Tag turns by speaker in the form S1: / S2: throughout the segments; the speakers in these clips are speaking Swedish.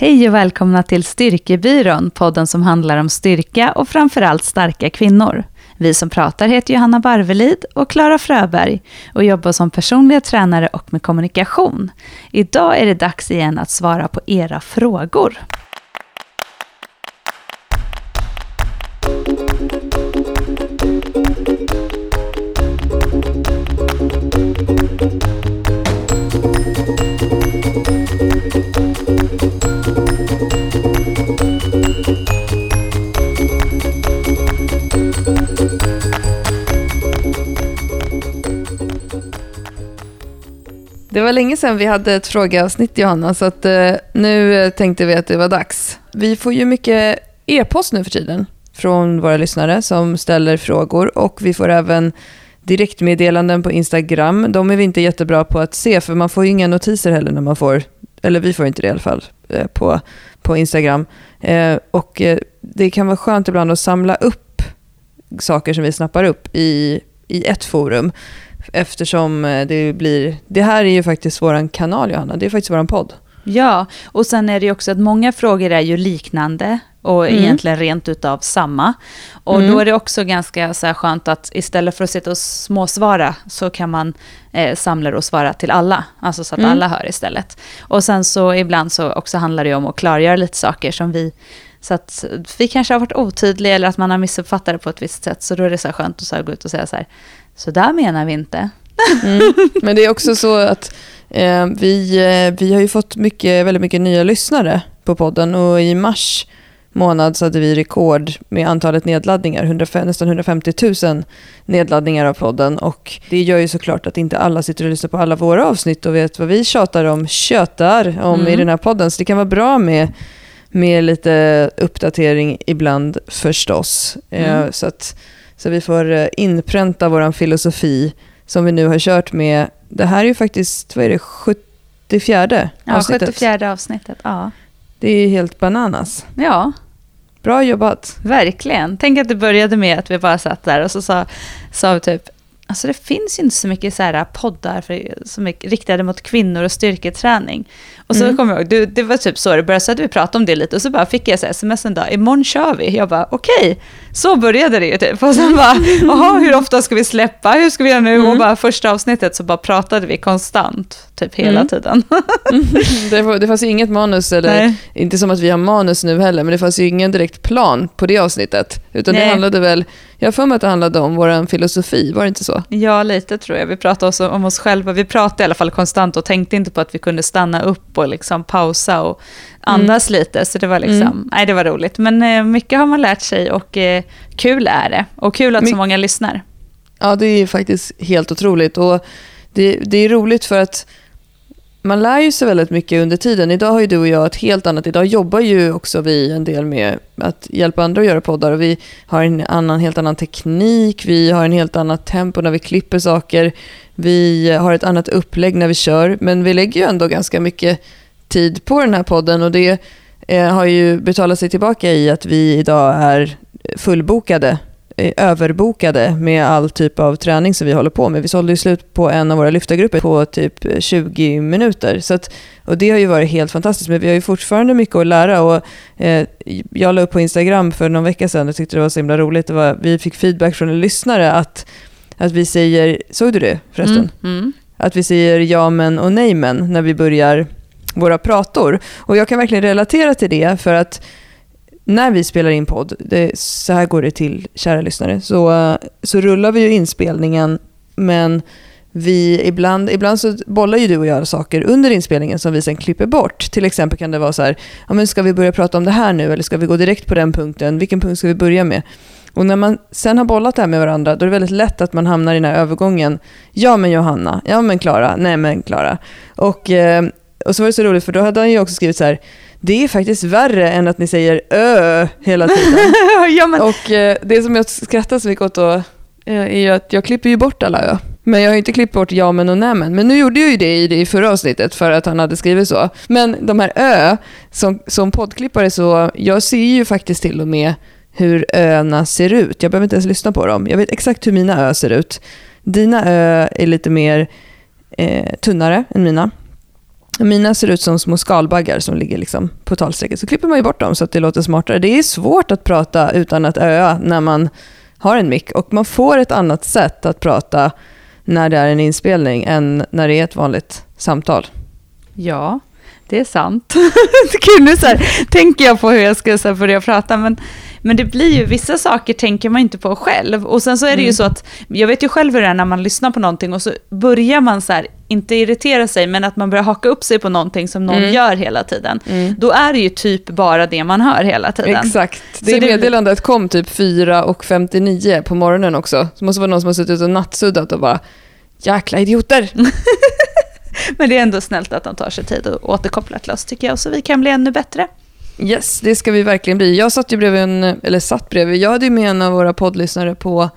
S1: Hej och välkomna till Styrkebyrån, podden som handlar om styrka och framförallt starka kvinnor. Vi som pratar heter Johanna Barvelid och Klara Fröberg och jobbar som personliga tränare och med kommunikation. Idag är det dags igen att svara på era frågor.
S2: Det var länge sedan vi hade ett frågeavsnitt Johanna, så att, eh, nu eh, tänkte vi att det var dags. Vi får ju mycket e-post nu för tiden från våra lyssnare som ställer frågor och vi får även direktmeddelanden på Instagram. De är vi inte jättebra på att se för man får ju inga notiser heller när man får, eller vi får inte det i alla fall, eh, på, på Instagram. Eh, och eh, det kan vara skönt ibland att samla upp saker som vi snappar upp i, i ett forum. Eftersom eh, det blir... Det här är ju faktiskt vår kanal, Johanna. Det är faktiskt vår podd.
S1: Ja, och sen är det ju också att många frågor är ju liknande och mm. egentligen rent utav samma. Och mm. då är det också ganska så här skönt att istället för att sitta och småsvara så kan man eh, samla och svara till alla, alltså så att mm. alla hör istället. Och sen så ibland så också handlar det om att klargöra lite saker som vi så att vi kanske har varit otydliga eller att man har missuppfattat det på ett visst sätt. Så då är det så skönt att så gå ut och säga så här, så där menar vi inte.
S2: Mm. Men det är också så att eh, vi, eh, vi har ju fått mycket, väldigt mycket nya lyssnare på podden och i mars månad så hade vi rekord med antalet nedladdningar, 100, nästan 150 000 nedladdningar av podden. Och det gör ju såklart att inte alla sitter och lyssnar på alla våra avsnitt och vet vad vi tjatar om, tjötar om mm. i den här podden. Så det kan vara bra med, med lite uppdatering ibland förstås. Eh, mm. Så att så vi får eh, inpränta vår filosofi som vi nu har kört med. Det här är ju faktiskt, vad är det, 74
S1: ja, avsnittet? 74 avsnittet, ja.
S2: Det är helt bananas.
S1: Ja.
S2: Bra jobbat.
S1: Verkligen. Tänk att det började med att vi bara satt där och så sa, sa vi typ, Alltså det finns ju inte så mycket så här poddar för, som är riktade mot kvinnor och styrketräning. Och så mm. kommer jag ihåg, det, det var typ så det började, så hade vi pratat om det lite och så bara fick jag så sms en dag, imorgon kör vi. Jag bara okej, okay. så började det ju typ. Och sen bara, jaha hur ofta ska vi släppa, hur ska vi göra nu? Mm. Och bara första avsnittet så bara pratade vi konstant, typ hela mm. tiden.
S2: det, var, det fanns ju inget manus, eller Nej. inte som att vi har manus nu heller, men det fanns ju ingen direkt plan på det avsnittet. Utan Nej. det handlade väl, jag har för mig att det handlade om vår filosofi, var det inte så?
S1: Ja, lite tror jag. Vi pratade också om oss själva, vi pratade i alla fall konstant och tänkte inte på att vi kunde stanna upp och liksom pausa och andas mm. lite. Så det var, liksom, mm. nej, det var roligt. Men eh, mycket har man lärt sig och eh, kul är det. Och kul att My så många lyssnar.
S2: Ja, det är faktiskt helt otroligt. Och det, det är roligt för att man lär ju sig väldigt mycket under tiden. Idag har ju du och jag ett helt annat, idag jobbar ju också vi en del med att hjälpa andra att göra poddar. Och vi har en annan, helt annan teknik, vi har en helt annat tempo när vi klipper saker, vi har ett annat upplägg när vi kör, men vi lägger ju ändå ganska mycket tid på den här podden. Och det eh, har ju betalat sig tillbaka i att vi idag är fullbokade överbokade med all typ av träning som vi håller på med. Vi sålde ju slut på en av våra lyftargrupper på typ 20 minuter. Så att, och det har ju varit helt fantastiskt, men vi har ju fortfarande mycket att lära. Och, eh, jag la upp på Instagram för någon vecka sedan och tyckte det var så himla roligt. Det var, vi fick feedback från en lyssnare att, att vi säger, såg du det förresten? Mm, mm. Att vi säger ja men och nej men när vi börjar våra prator. Och jag kan verkligen relatera till det för att när vi spelar in podd, det, så här går det till kära lyssnare, så, eh, så rullar vi ju inspelningen men vi ibland, ibland så bollar ju du och jag saker under inspelningen som vi sen klipper bort. Till exempel kan det vara så här, ja, men ska vi börja prata om det här nu eller ska vi gå direkt på den punkten? Vilken punkt ska vi börja med? Och när man sen har bollat det här med varandra, då är det väldigt lätt att man hamnar i den här övergången. Ja men Johanna, ja men Klara, nej men Klara. Och, eh, och så var det så roligt för då hade han ju också skrivit så här, det är faktiskt värre än att ni säger ö hela tiden. ja, men... Och eh, det som jag skrattar så mycket åt då, eh, är ju att jag klipper ju bort alla ö. Men jag har inte klippt bort ja men och nej men. Men nu gjorde jag ju det i det förra avsnittet för att han hade skrivit så. Men de här ö, som, som poddklippare så, jag ser ju faktiskt till och med hur öarna ser ut. Jag behöver inte ens lyssna på dem. Jag vet exakt hur mina ö ser ut. Dina ö är lite mer eh, tunnare än mina. Mina ser ut som små skalbaggar som ligger liksom på talsträcket. Så klipper man ju bort dem så att det låter smartare. Det är svårt att prata utan att öa när man har en mick. Och man får ett annat sätt att prata när det är en inspelning än när det är ett vanligt samtal.
S1: Ja, det är sant. nu så här, tänker jag på hur jag ska så här, börja prata, men, men det blir ju, vissa saker tänker man inte på själv. Och sen så är det mm. ju så att, jag vet ju själv hur det är när man lyssnar på någonting och så börjar man så här, inte irritera sig, men att man börjar haka upp sig på någonting som någon mm. gör hela tiden. Mm. Då är det ju typ bara det man hör hela tiden.
S2: Exakt. Det, det meddelandet kom typ 4.59 på morgonen också. Så måste vara någon som har suttit och nattsuddat och bara, jäkla idioter.
S1: Men det är ändå snällt att de tar sig tid att återkoppla till oss tycker jag, så vi kan bli ännu bättre.
S2: Yes, det ska vi verkligen bli. Jag satt ju bredvid en, eller satt bredvid, jag hade ju med en av våra poddlyssnare på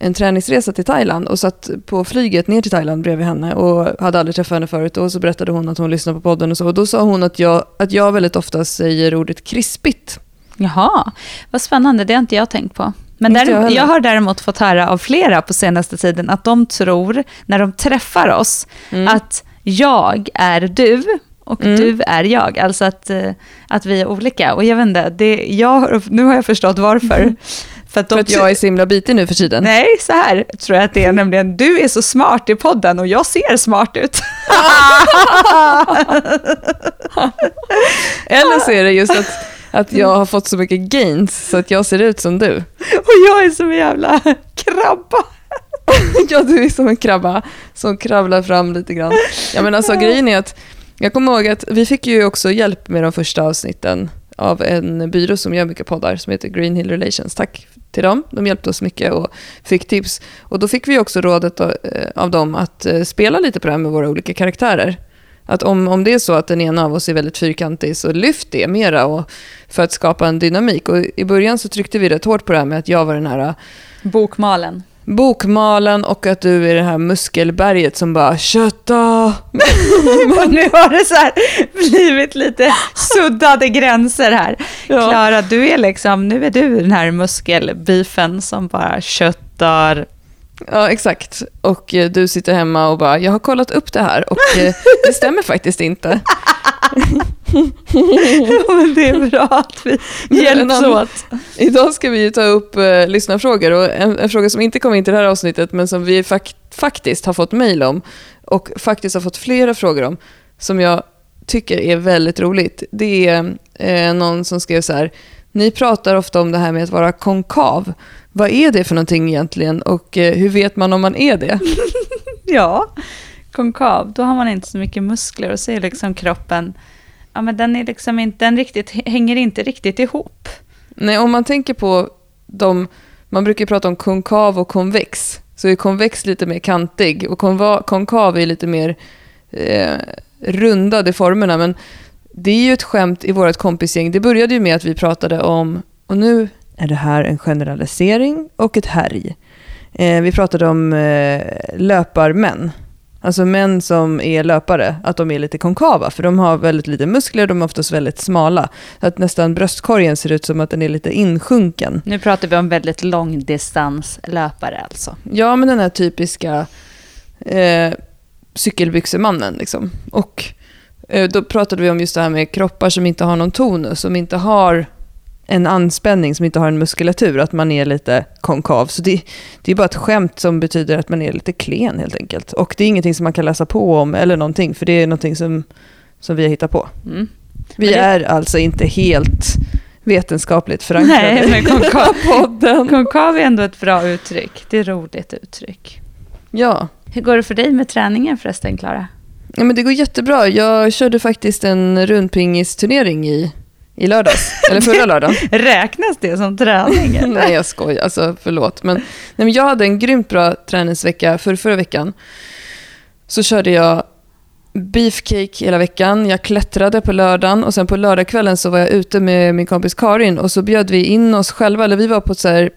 S2: en träningsresa till Thailand och satt på flyget ner till Thailand bredvid henne och hade aldrig träffat henne förut och så berättade hon att hon lyssnade på podden och så och då sa hon att jag, att jag väldigt ofta säger ordet krispigt.
S1: Jaha, vad spännande, det har inte jag tänkt på. Men där, jag, jag, har däremot fått höra av flera på senaste tiden att de tror, när de träffar oss, mm. att jag är du och mm. du är jag. Alltså att, eh, att vi är olika. Och jag vet inte, det, jag, nu har jag förstått varför. Mm.
S2: För att, de, för att jag är så himla bitig nu för tiden?
S1: Nej, så här tror jag att det är nämligen. Du är så smart i podden och jag ser smart ut.
S2: Eller så är det just att att jag har fått så mycket gains så att jag ser ut som du.
S1: Och jag är som en jävla krabba.
S2: ja, du är som en krabba som kravlar fram lite grann. Ja, men alltså grejen är att jag kommer ihåg att vi fick ju också hjälp med de första avsnitten av en byrå som gör mycket poddar som heter Green Hill Relations. Tack till dem. De hjälpte oss mycket och fick tips. Och då fick vi också rådet av, eh, dem att eh, spela lite på det här med våra olika karaktärer. Att om, om det är så att den ena av oss är väldigt fyrkantig så lyft det mera och, för att skapa en dynamik. Och I början så tryckte vi rätt hårt på det här med att jag var den här... Eh,
S1: Bokmalen.
S2: Bokmalen och att du är det här muskelberget som bara kötta.
S1: och nu har det så här blivit lite suddade gränser här. Ja. Klara, du är liksom, nu är du den här muskelbifen som bara köttar
S2: Ja, exakt. Och eh, du sitter hemma och bara, jag har kollat upp det här och eh, det stämmer faktiskt inte.
S1: ja, men det är bra att vi hjälps åt.
S2: Idag ska vi ta upp eh, lyssnarfrågor och en, en, fråga som inte kom in till det här avsnittet men som vi fakt faktiskt har fått mejl om och faktiskt har fått flera frågor om som jag tycker är väldigt roligt. Det är eh, någon som skrev så här, ni pratar ofta om det här med att vara konkav. Vad är det för någonting egentligen och eh, hur vet man om man är det?
S1: ja, konkav, då har man inte så mycket muskler och så är liksom kroppen, ja men den, är liksom inte, den riktigt, hänger inte riktigt ihop.
S2: Nej, om man tänker på de, man brukar prata om konkav och konvex, så är konvex lite mer kantig och konva, konkav är lite mer eh, rundad i formerna. Men det är ju ett skämt i vårt kompisgäng. Det började ju med att vi pratade om, och nu är det här en generalisering och ett härj. Eh, vi pratade om eh, löparmän. Alltså män som är löpare, att de är lite konkava, för de har väldigt lite muskler, de är oftast väldigt smala. Att nästan bröstkorgen ser ut som att den är lite insjunken.
S1: Nu pratar vi om väldigt långdistanslöpare alltså.
S2: Ja, men den här typiska eh, cykelbyxemannen liksom. Och eh, då pratade vi om just det här med kroppar som inte har någon tonus, som inte har en anspänning som inte har en muskulatur, att man är lite konkav. Så det, det är bara ett skämt som betyder att man är lite klen helt enkelt. Och det är ingenting som man kan läsa på om eller någonting, för det är någonting som, som vi har hittat på. Mm. Vi det... är alltså inte helt vetenskapligt förankrade
S1: Nej, men konkav, konkav är ändå ett bra uttryck. Det är roligt uttryck.
S2: Ja.
S1: Hur går det för dig med träningen förresten, Klara?
S2: Ja, men det går jättebra. Jag körde faktiskt en rundpingisturnering i i lördags, eller förra lördagen.
S1: Räknas det som träning? Eller?
S2: nej, jag skojar. Alltså, förlåt. Men, nej, men jag hade en grymt bra träningsvecka för förra veckan. Så körde jag beefcake hela veckan. Jag klättrade på lördagen och sen på lördagskvällen så var jag ute med min kompis Karin och så bjöd vi in oss själva, eller vi var på ett så här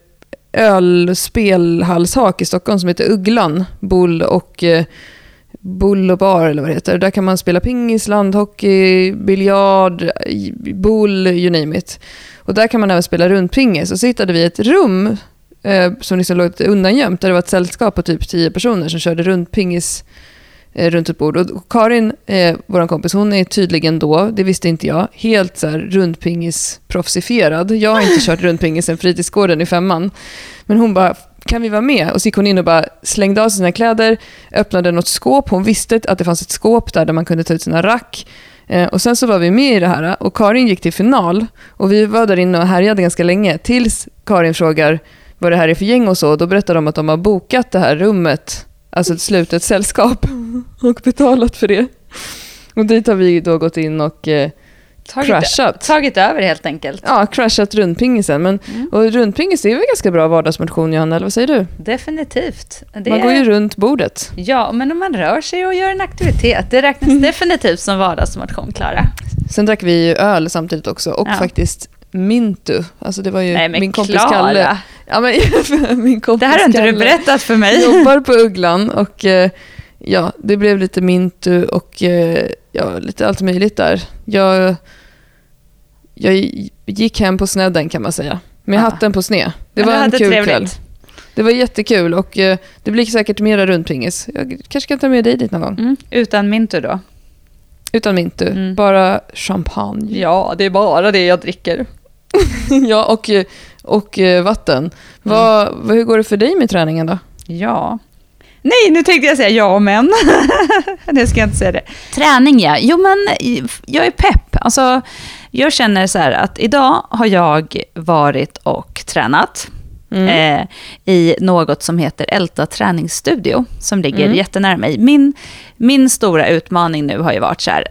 S2: ölspelhallshak i Stockholm som heter Ugglan, Bull och eh, Bull och bar eller vad det heter. Där kan man spela pingis, landhockey, biljard, bull, you name it. Och där kan man även spela rundpingis. Och så hittade vi ett rum eh, som liksom låg undangömt, där det var ett sällskap på typ tio personer som körde rundpingis eh, runt ett bord. Och Karin, eh, vår kompis, hon är tydligen då, det visste inte jag, helt så här rundpingis-proffsifierad. Jag har inte kört rundpingis sen fritidsgården i femman. Men hon bara, kan vi vara med? Och så gick hon in och bara slängde av sina kläder, öppnade något skåp. Hon visste att det fanns ett skåp där, där man kunde ta ut sina rack. Eh, och sen så var vi med i det här och Karin gick till final. Och vi var där inne och härjade ganska länge tills Karin frågar vad det här är för gäng och så. Då berättar de att de har bokat det här rummet, alltså ett slutet sällskap, och betalat för det. Och dit har vi då gått in och eh,
S1: Tagit,
S2: crashat.
S1: tagit över helt enkelt.
S2: Ja, crashat rundpingisen. Men,
S1: Mm.
S2: Och rundpingis är väl ganska bra vardagsmotion, Johanna, eller vad säger du?
S1: Definitivt. Det
S2: Man går ju runt bordet.
S1: Ja, men om man rör sig och gör en aktivitet, det räknas
S2: Mm.
S1: definitivt som vardagsmotion, Klara.
S2: Sen drack vi ju öl samtidigt också och
S1: Ja.
S2: faktiskt Mintu. Alltså det var ju
S1: Nej,
S2: min kompis
S1: Klara.
S2: Kalle. Ja, men, min kompis
S1: Det här har inte du
S2: Kalle
S1: berättat för mig.
S2: jobbar på Ugglan och eh, ja, det blev lite Mintu och eh, ja, lite allt möjligt där. Jag, jag gick hem på snedden kan man säga. Med
S1: Ja.
S2: hatten på sned. Det var en kul
S1: trevligt.
S2: kväll. Det var jättekul och eh, det blir säkert mera rundpingis. Jag kanske kan ta med dig dit någon gång.
S1: Mm, utan Mintu då?
S2: Utan Mintu,
S1: Mm.
S2: bara champagne.
S1: Ja, det är bara det jag dricker.
S2: Ja, och, och eh, vatten. Vad, vad, hur går det för dig med träningen då?
S1: Ja. Nej, nu tänkte jag säga ja men. nu ska jag inte säga det. Träning ja. Jo men jag är pepp. Alltså, jag känner så här att idag har jag varit och tränat. Eh, I något som heter Älta träningsstudio. Som ligger
S2: Mm.
S1: jättenära mig. Min, min stora utmaning nu har ju varit så här.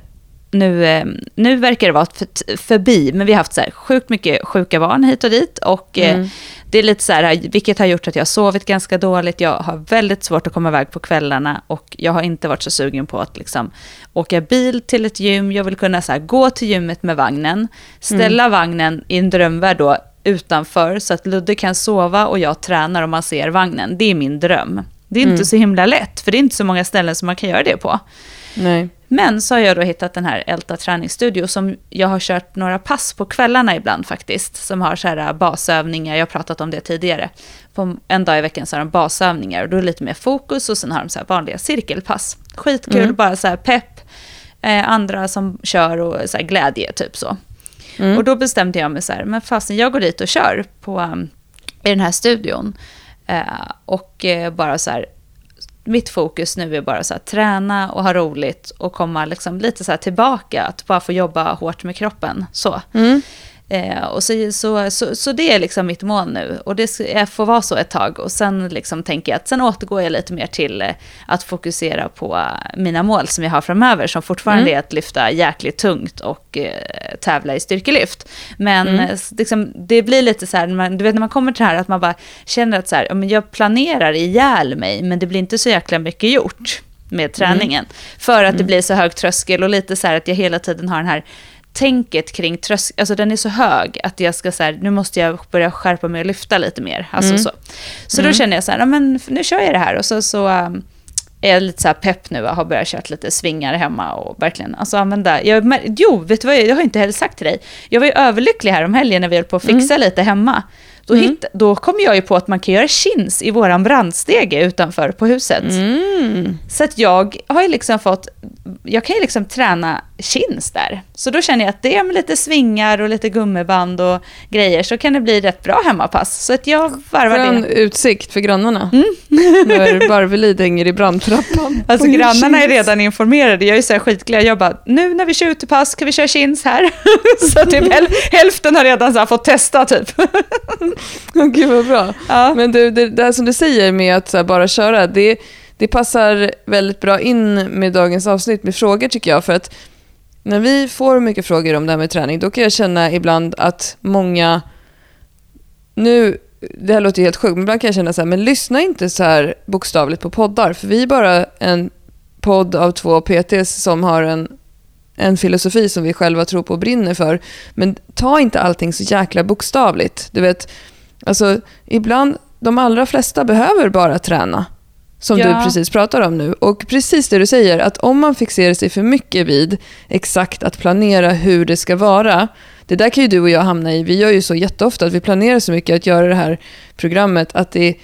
S1: Nu, eh, nu verkar det vara för, förbi, men vi har haft så här sjukt mycket sjuka barn hit och dit. Och eh,
S2: Mm.
S1: Det är lite så här, vilket har gjort att jag har sovit ganska dåligt. Jag har väldigt svårt att komma iväg på kvällarna och jag har inte varit så sugen på att liksom åka bil till ett gym. Jag vill kunna så här, gå till gymmet med vagnen, ställa vagnen i en drömvärld då utanför så att Ludde kan sova och jag tränar och man ser vagnen. Det är min dröm. Det är inte så himla lätt, för det är inte så många ställen som man kan göra det på.
S2: Nej.
S1: Men så har jag då hittat den här Älta träningsstudio som jag har kört några pass på kvällarna ibland faktiskt. Som har så här äh, basövningar, jag har pratat om det tidigare. På en dag i veckan så har de basövningar och då är det lite mer fokus och sen har de så här vanliga cirkelpass. Skitkul,
S2: Mm.
S1: bara så här pepp. Eh, andra som kör och så här glädje, typ så.
S2: Mm.
S1: Och då bestämde jag mig så här, men fasen jag går dit och kör på, um, i den här studion. Eh, och eh, bara så här, mitt fokus nu är bara så här, träna och ha roligt och komma liksom lite så här tillbaka, att bara få jobba hårt med kroppen. Så.
S2: Mm.
S1: Eh, och så, så, så, så det är liksom mitt mål nu. Och det jag får vara så ett tag. Och sen liksom tänker jag att sen återgår jag lite mer till eh, att fokusera på eh, mina mål som jag har framöver. Som fortfarande
S2: Mm.
S1: är att lyfta jäkligt tungt och eh, tävla i styrkelyft. Men
S2: Mm.
S1: eh, liksom, det blir lite så här, man, du vet när man kommer till det här att man bara känner att så här, jag planerar ihjäl mig. Men det blir inte så jäkla mycket gjort med träningen. För att det blir så hög tröskel och lite så här att jag hela tiden har den här tänket kring tröskel, alltså den är så hög att jag ska så här, nu måste jag börja skärpa mig och lyfta lite mer. Alltså
S2: Mm.
S1: så. Så då känner jag så här, men nu kör jag det här och så, så um, är jag lite så här pepp nu och har börjat kört lite svingar hemma och verkligen alltså använda, jag, jo, vet du vad, jag, jag har inte heller sagt till dig, jag var ju överlycklig här om helgen när vi höll på att fixa lite hemma. Då, hitt, då kom jag ju på att man kan göra chins i våran brandstege utanför på huset.
S2: Mm.
S1: Så att jag har ju liksom fått, jag kan ju liksom träna chins där. Så då känner jag att det är med lite svingar och lite gummiband och grejer så kan det bli rätt bra hemmapass. Så att jag varvar
S2: Skön
S1: det.
S2: utsikt för grannarna.
S1: Mm.
S2: När Barvelid hänger i brandtrappan.
S1: Alltså grannarna är redan informerade, jag är så här skitglad. Jag bara, nu när vi kör utepass kan vi köra chins här. så typ häl- hälften har redan så fått testa typ.
S2: Gud vad bra.
S1: ja.
S2: Men du, det där som du säger med att här, bara köra, det, det passar väldigt bra in med dagens avsnitt med frågor tycker jag. För att när vi får mycket frågor om det här med träning, då kan jag känna ibland att många... Nu, det här låter ju helt sjukt, men ibland kan jag känna så här, men lyssna inte så här bokstavligt på poddar. För vi är bara en podd av två PTs som har en, en filosofi som vi själva tror på och brinner för. Men ta inte allting så jäkla bokstavligt. Du vet, alltså ibland, de allra flesta behöver bara träna. Som
S1: Ja.
S2: du precis pratar om nu. Och precis det du säger, att om man fixerar sig för mycket vid exakt att planera hur det ska vara. Det där kan ju du och jag hamna i. Vi gör ju så jätteofta att vi planerar så mycket att göra det här programmet att det,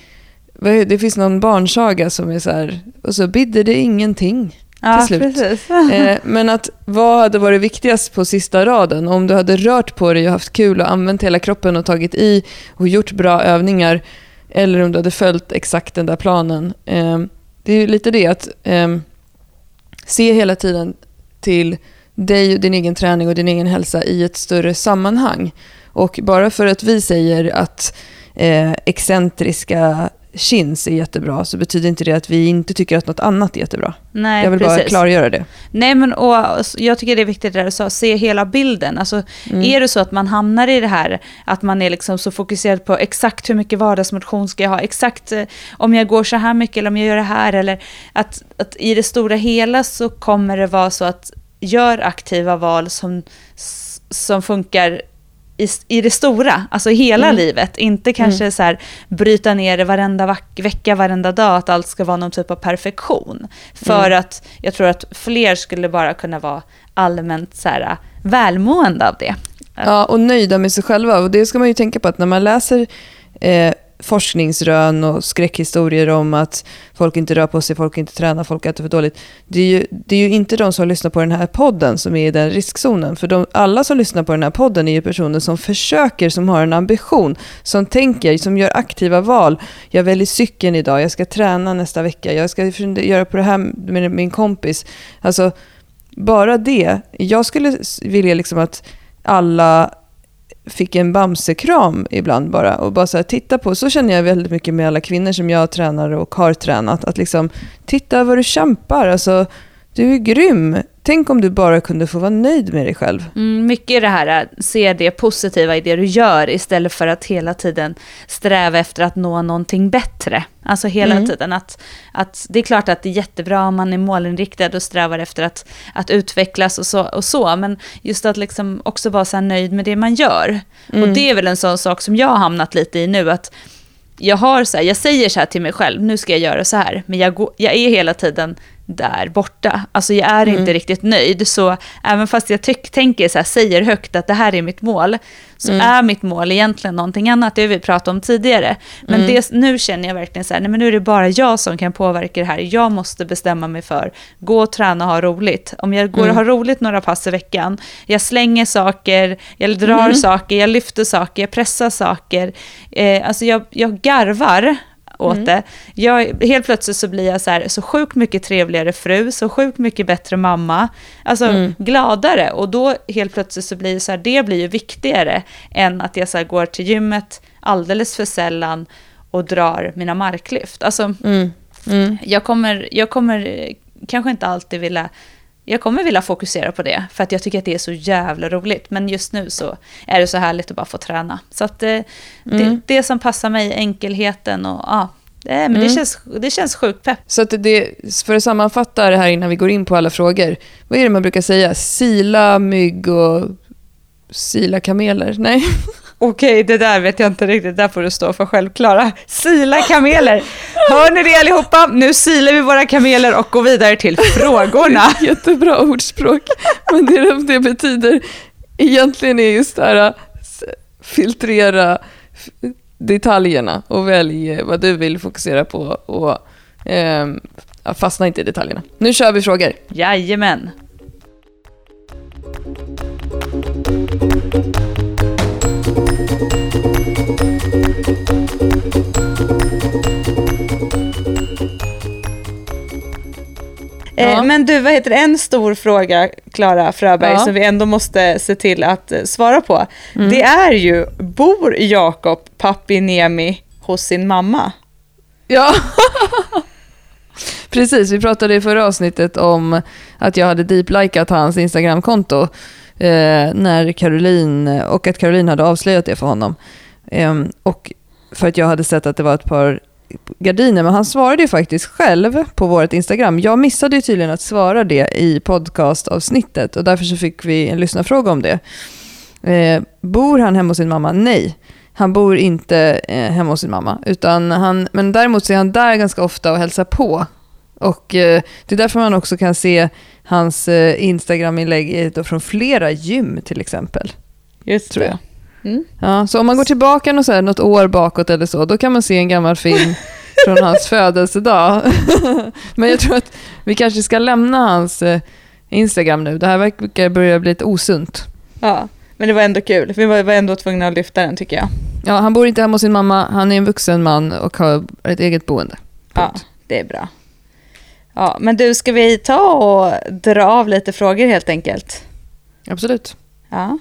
S2: det finns någon barnsaga som är så här, och så bidde det ingenting.
S1: Ja,
S2: till slut.
S1: precis.
S2: Eh, men att vad hade varit viktigast på sista raden? Om du hade rört på dig och haft kul och använt hela kroppen och tagit i och gjort bra övningar eller om du hade följt exakt den där planen. Eh, det är ju lite det att eh, se hela tiden till dig och din egen träning och din egen hälsa i ett större sammanhang. Och bara för att vi säger att eh, excentriska chins är jättebra så betyder inte det att vi inte tycker att något annat är jättebra.
S1: Nej,
S2: Jag vill
S1: precis.
S2: bara klargöra det.
S1: Nej, men och jag tycker det är viktigt det du sa, se hela bilden. Alltså,
S2: Mm.
S1: Är det så att man hamnar i det här, att man är liksom så fokuserad på exakt hur mycket vardagsmotion ska jag ha, exakt eh, om jag går så här mycket eller om jag gör det här, eller att, att i det stora hela så kommer det vara så att gör aktiva val som, som funkar i, i det stora, alltså i hela
S2: Mm.
S1: livet. Inte kanske så här bryta ner det varenda vecka, varenda dag, att allt ska vara någon typ av perfektion. För
S2: Mm.
S1: att jag tror att fler skulle bara kunna vara allmänt så här, välmående av det.
S2: Ja, och nöjda med sig själva. Och det ska man ju tänka på att när man läser eh, forskningsrön och skräckhistorier om att folk inte rör på sig, folk inte tränar, folk äter för dåligt. Det är ju, det är ju inte de som lyssnar på den här podden som är i den riskzonen. För de, alla som lyssnar på den här podden är ju personer som försöker, som har en ambition, som tänker, som gör aktiva val. Jag väljer cykeln idag, jag ska träna nästa vecka, jag ska göra på det här med min kompis. Alltså, bara det. Jag skulle vilja liksom att alla fick en bamsekram ibland bara och bara så här, titta på, så känner jag väldigt mycket med alla kvinnor som jag tränar och har tränat, att liksom titta vad du kämpar, alltså du är grym. Tänk om du bara kunde få vara nöjd med dig själv.
S1: Mm, mycket det här, se det positiva i det du gör istället för att hela tiden sträva efter att nå någonting bättre. Alltså hela
S2: Mm.
S1: tiden att, att det är klart att det är jättebra om man är målinriktad och strävar efter att, att utvecklas och så, och så, men just att liksom också vara så nöjd med det man gör. Och
S2: Mm.
S1: det är väl en sån sak som jag har hamnat lite i nu, att jag, har så här, jag säger så här till mig själv, nu ska jag göra så här, men jag, går, jag är hela tiden där borta. Alltså jag är
S2: Mm.
S1: inte riktigt nöjd, så även fast jag tyck, tänker så här, säger högt att det här är mitt mål, så
S2: Mm.
S1: är mitt mål egentligen någonting annat, det har vi pratat om tidigare. Men
S2: Mm.
S1: det, nu känner jag verkligen så här, nej men nu är det bara jag som kan påverka det här, jag måste bestämma mig för, gå och träna och ha roligt. Om jag går och
S2: Mm.
S1: har roligt några pass i veckan, jag slänger saker, jag drar
S2: Mm.
S1: saker, jag lyfter saker, jag pressar saker, eh, alltså jag, jag garvar åt
S2: Mm.
S1: det. Jag, helt plötsligt så blir jag så, här, så sjukt mycket trevligare fru, så sjukt mycket bättre mamma, alltså
S2: Mm.
S1: gladare. Och då helt plötsligt så blir det så här, det blir ju viktigare än att jag så här, går till gymmet alldeles för sällan och drar mina marklyft. Alltså,
S2: Mm. Mm.
S1: jag kommer, jag kommer kanske inte alltid vilja jag kommer vilja fokusera på det, för att jag tycker att det är så jävla roligt. Men just nu så är det så härligt att bara få träna. Så att eh, det,
S2: Mm.
S1: det som passar mig, enkelheten och ja, det, men det,
S2: Mm.
S1: känns, det känns sjukt pepp.
S2: Så att det, för att sammanfatta det här innan vi går in på alla frågor. Vad är det man brukar säga? Sila mygg och sila kameler? Nej?
S1: Okej, det där vet jag inte riktigt, där får du stå för självklara. Sila kameler! Hör ni det allihopa? Nu silar vi våra kameler och går vidare till frågorna.
S2: Jättebra ordspråk. Men det det betyder egentligen är just det här filtrera detaljerna och välj vad du vill fokusera på och ja, fastna inte i detaljerna. Nu kör vi frågor.
S1: Jajamän.
S2: Ja.
S1: Men du, vad heter det? en stor fråga, Klara Fröberg,
S2: Ja.
S1: som vi ändå måste se till att eh, svara på.
S2: Mm.
S1: Det är ju, bor Jakob Papinemi hos sin mamma?
S2: Ja, precis. Vi pratade i förra avsnittet om att jag hade deep-likat hans Instagramkonto eh, när Caroline, och att Caroline hade avslöjat det för honom. Ehm, och för att jag hade sett att det var ett par gardiner, men han svarade ju faktiskt själv på vårt Instagram. Jag missade ju tydligen att svara det i podcastavsnittet och därför så fick vi en lyssnarfråga om det. Eh, bor han hemma hos sin mamma? Nej. Han bor inte eh, hemma hos sin mamma, utan han, men däremot så är han där ganska ofta och hälsar på. Och eh, det är därför man också kan se hans eh, Instagram-inlägg från flera gym till exempel.
S1: Just
S2: Tror jag.
S1: Mm.
S2: Ja, så om man går tillbaka något, så här, något år bakåt eller så, då kan man se en gammal film från hans födelsedag. Men jag tror att Vi kanske ska lämna hans eh, Instagram nu. Det här verkar börja bli lite osunt.
S1: Ja, men det var ändå kul. Vi var ändå tvungna att lyfta den tycker jag.
S2: Ja, han bor inte hemma hos sin mamma. Han är en vuxen man och har ett eget boende.
S1: Ja, det är bra. Ja, men du, ska vi ta och dra av lite frågor helt enkelt?
S2: Absolut.
S1: Ja.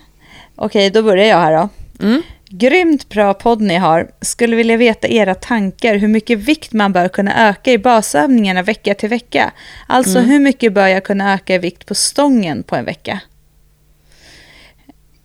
S1: Okej, då börjar jag här då.
S2: Mm.
S1: Grymt bra podd ni har. Skulle vilja veta era tankar hur mycket vikt man bör kunna öka i basövningarna vecka till vecka. Alltså
S2: Mm.
S1: hur mycket bör jag kunna öka i vikt på stången på en vecka?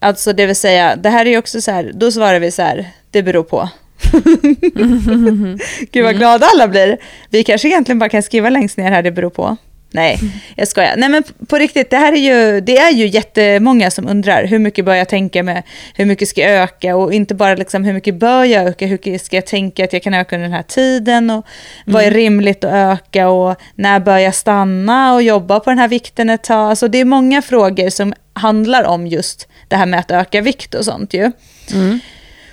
S1: Alltså det vill säga, det här är ju också så här, då svarar vi så här, det beror på. Gud vad glada alla blir. Vi kanske egentligen bara kan skriva längst ner här, det beror på. Nej, jag skojar. Nej men på riktigt, det här är ju, det är ju jättemånga som undrar hur mycket bör jag tänka med, hur mycket ska jag öka och inte bara liksom hur mycket bör jag öka, hur mycket ska jag tänka att jag kan öka under den här tiden och vad är rimligt att öka och när bör jag stanna och jobba på den här vikten ett tag. Alltså det är många frågor som handlar om just det här med att öka vikt och sånt ju.
S2: Mm.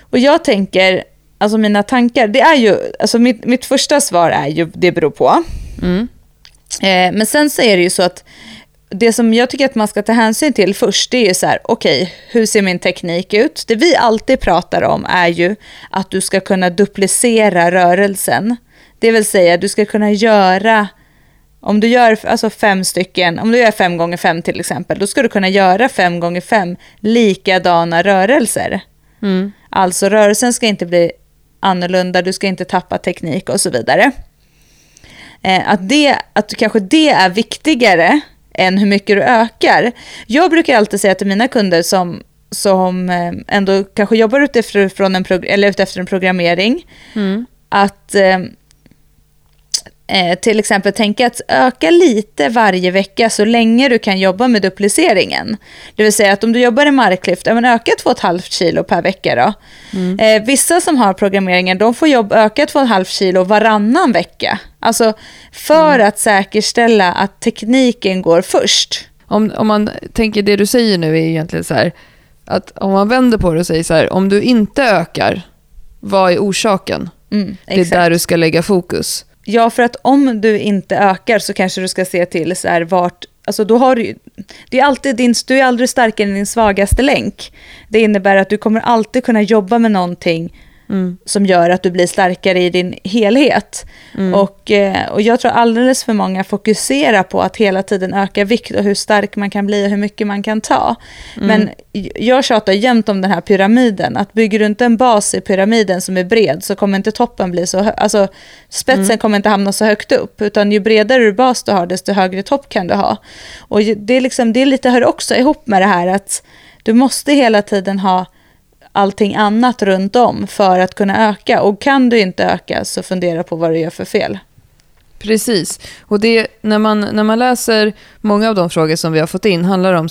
S1: Och jag tänker, alltså mina tankar, det är ju, alltså mitt, mitt första svar är ju det beror på.
S2: Mm.
S1: Eh, men sen så är det ju så att det som jag tycker att man ska ta hänsyn till först, det är ju så här, okej, hur ser min teknik ut? Det vi alltid pratar om är ju att du ska kunna duplicera rörelsen. Det vill säga, du ska kunna göra, om du gör alltså fem stycken, om du gör fem gånger fem till exempel, då ska du kunna göra fem gånger fem likadana rörelser.
S2: Mm.
S1: Alltså rörelsen ska inte bli annorlunda, du ska inte tappa teknik och så vidare. Eh, att, det, att kanske det är viktigare än hur mycket du ökar. Jag brukar alltid säga till mina kunder som, som eh, ändå kanske jobbar utifrån en, eller utefter en programmering,
S2: Mm.
S1: att eh, till exempel tänka att öka lite varje vecka så länge du kan jobba med dupliceringen. Det vill säga att om du jobbar i marklyft, ja, men öka 2,5 kilo per vecka då. Eh, vissa som har programmeringen, de får jobb, öka 2,5 kilo varannan vecka. Alltså för att säkerställa att tekniken går först.
S2: Om, om man tänker det du säger nu är egentligen så här, att om man vänder på det och säger så här, om du inte ökar, vad är orsaken?
S1: Mm,
S2: Det är där du ska lägga fokus.
S1: Ja, för att om du inte ökar så kanske du ska se till så här vart, alltså då har du ju- det är alltid din, du är aldrig starkare än din svagaste länk. Det innebär att du kommer alltid kunna jobba med någonting
S2: Mm.
S1: som gör att du blir starkare i din helhet.
S2: Mm.
S1: Och, eh, och jag tror alldeles för många fokuserar på att hela tiden öka vikt och hur stark man kan bli och hur mycket man kan ta.
S2: Mm.
S1: Men jag tjatar jämt om den här pyramiden, att bygger du inte en bas i pyramiden som är bred så kommer inte toppen bli så hö- alltså spetsen
S2: Mm.
S1: kommer inte hamna så högt upp, utan ju bredare bas du har, desto högre topp kan du ha. Och det, är liksom, det är lite, hör också ihop med det här att du måste hela tiden ha allting annat runt om för att kunna öka. Och kan du inte öka så fundera på vad du gör för fel.
S2: Precis. Och det, när, man, när man läser många av de frågor som vi har fått in handlar om,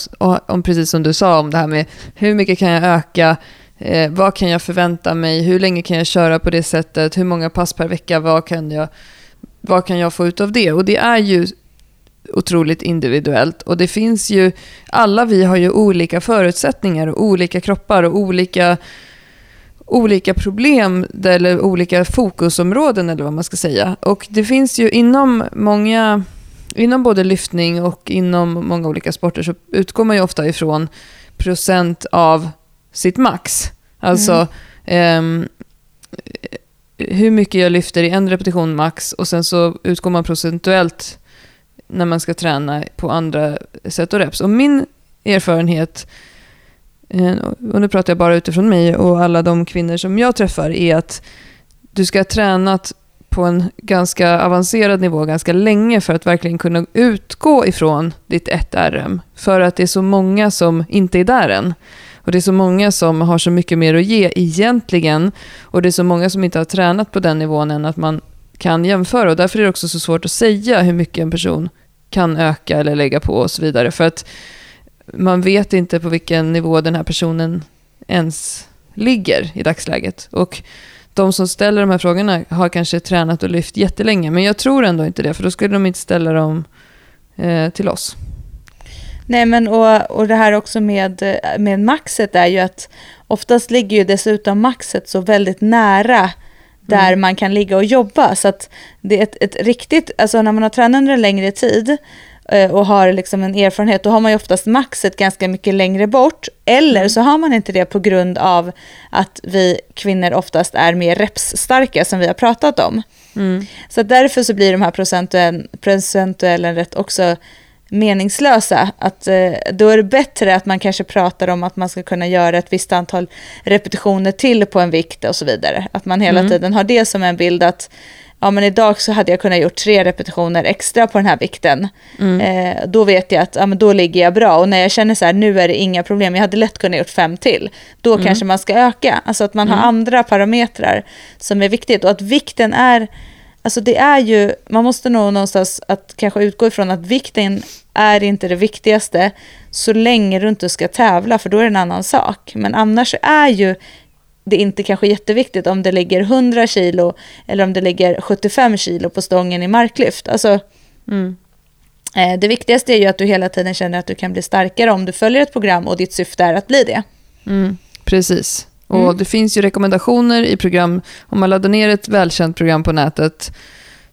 S2: om precis som du sa, om det här med hur mycket kan jag öka, eh, vad kan jag förvänta mig, hur länge kan jag köra på det sättet, hur många pass per vecka, vad kan jag, vad kan jag få ut av det? Och det är ju otroligt individuellt och det finns ju, alla vi har ju olika förutsättningar och olika kroppar och olika olika problem eller olika fokusområden eller vad man ska säga. Och det finns ju inom många, inom både lyftning och inom många olika sporter så utgår man ju ofta ifrån procent av sitt max. Alltså ehm, hur mycket jag lyfter i en repetition max och sen så utgår man procentuellt när man ska träna på andra sätt och reps. Och min erfarenhet eh, och nu pratar jag bara utifrån mig och alla de kvinnor som jag träffar, är att du ska ha tränat på en ganska avancerad nivå ganska länge för att verkligen kunna utgå ifrån ditt 1RM. För att det är så många som inte är där än. Och det är så många som har så mycket mer att ge egentligen. Och det är så många som inte har tränat på den nivån än att man kan jämföra. Och därför är det också så svårt att säga hur mycket en person kan öka eller lägga på och så vidare. För att man vet inte på vilken nivå den här personen ens ligger i dagsläget. Och de som ställer de här frågorna har kanske tränat och lyft jättelänge, men jag tror ändå inte det, för då skulle de inte ställa dem eh, till oss.
S1: Nej, men och, och det här också med, med maxet är ju att oftast ligger ju dessutom maxet så väldigt nära där mm. man kan ligga och jobba. Så att det är ett, ett riktigt, alltså när man har tränat under en längre tid eh, och har liksom en erfarenhet, då har man ju oftast maxet ganska mycket längre bort. Eller mm. så har man inte det på grund av att vi kvinnor oftast är mer repsstarka, som vi har pratat om. Mm. Så därför så blir de här procentuellen, procentuellen rätt också meningslösa. Att, eh, då är det bättre att man kanske pratar om att man ska kunna göra ett visst antal repetitioner till på en vikt och så vidare. Att man hela mm. tiden har det som en bild att ja, men idag så hade jag kunnat gjort tre repetitioner extra på den här vikten. Mm. Eh, då vet jag att ja, men då ligger jag bra. Och när jag känner så här, nu är det inga problem, jag hade lätt kunnat gjort fem till. Då mm. kanske man ska öka. Alltså att man har mm. andra parametrar som är viktigt. Och att vikten är Alltså det är ju, man måste nog någonstans att kanske utgå ifrån att vikten är inte det viktigaste så länge du inte ska tävla för då är det en annan sak. Men annars är ju det inte kanske jätteviktigt om det ligger 100 kilo eller om det ligger 75 kilo på stången i marklyft. Alltså, mm. eh, det viktigaste är ju att du hela tiden känner att du kan bli starkare om du följer ett program och ditt syfte är att bli det.
S2: Mm. Precis. Och mm. Det finns ju rekommendationer i program. Om man laddar ner ett välkänt program på nätet,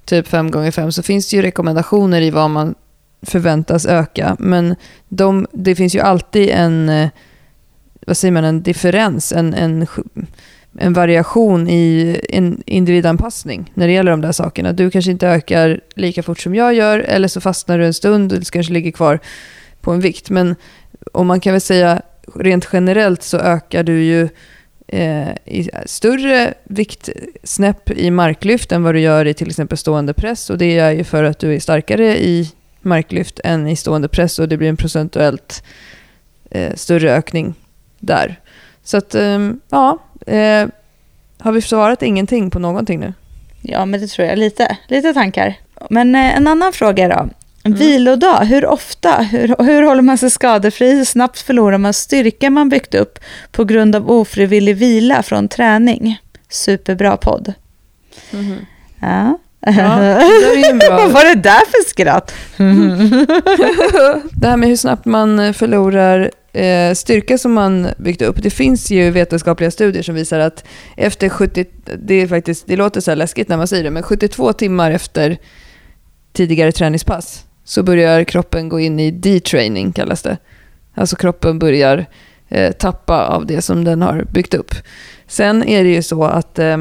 S2: typ 5x5, så finns det ju rekommendationer i vad man förväntas öka. Men de, det finns ju alltid en, eh, vad säger man, en differens, en, en, en variation i en individanpassning när det gäller de där sakerna. Du kanske inte ökar lika fort som jag gör, eller så fastnar du en stund och kanske ligger kvar på en vikt. Men om man kan väl säga rent generellt så ökar du ju Eh, i större viktsnäpp i marklyft än vad du gör i till exempel stående press. Och det är ju för att du är starkare i marklyft än i stående press och det blir en procentuellt eh, större ökning där. Så att, eh, ja, eh, har vi svarat ingenting på någonting nu?
S1: Ja, men det tror jag. Lite, lite tankar. Men eh, en annan fråga då. Mm. Vilodag, hur ofta? Hur, hur håller man sig skadefri? Hur snabbt förlorar man styrka man byggt upp på grund av ofrivillig vila från träning? Superbra podd. Mm. Ja. Ja, det Vad var det där för skratt?
S2: det här med hur snabbt man förlorar eh, styrka som man byggt upp. Det finns ju vetenskapliga studier som visar att efter 70, det, är faktiskt, det låter så läskigt när man säger det, men 72 timmar efter tidigare träningspass så börjar kroppen gå in i detraining, kallas det. Alltså kroppen börjar eh, tappa av det som den har byggt upp. Sen är det ju så att, eh,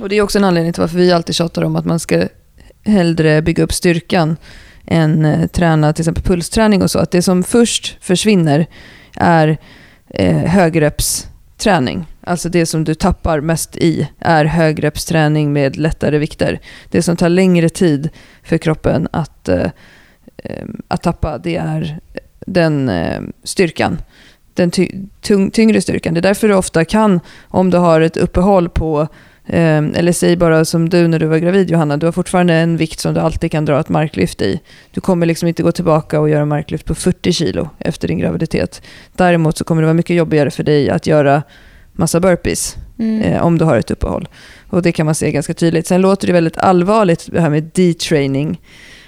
S2: och det är också en anledning till varför vi alltid tjatar om att man ska hellre bygga upp styrkan än eh, träna till exempel pulsträning och så. Att det som först försvinner är eh, högreppsträning. Alltså det som du tappar mest i är högreppsträning med lättare vikter. Det som tar längre tid för kroppen att, eh, ehm, att tappa, det är den eh, styrkan. Den ty tyngre styrkan. Det är därför du ofta kan, om du har ett uppehåll på eh, eller säg bara som du när du var gravid Johanna, du har fortfarande en vikt som du alltid kan dra ett marklyft i. Du kommer liksom inte gå tillbaka och göra marklyft på 40 kilo efter din graviditet. Däremot så kommer det vara mycket jobbigare för dig att göra massa burpees mm. eh, om du har ett uppehåll. Och det kan man se ganska tydligt. Sen låter det väldigt allvarligt det här med detraining.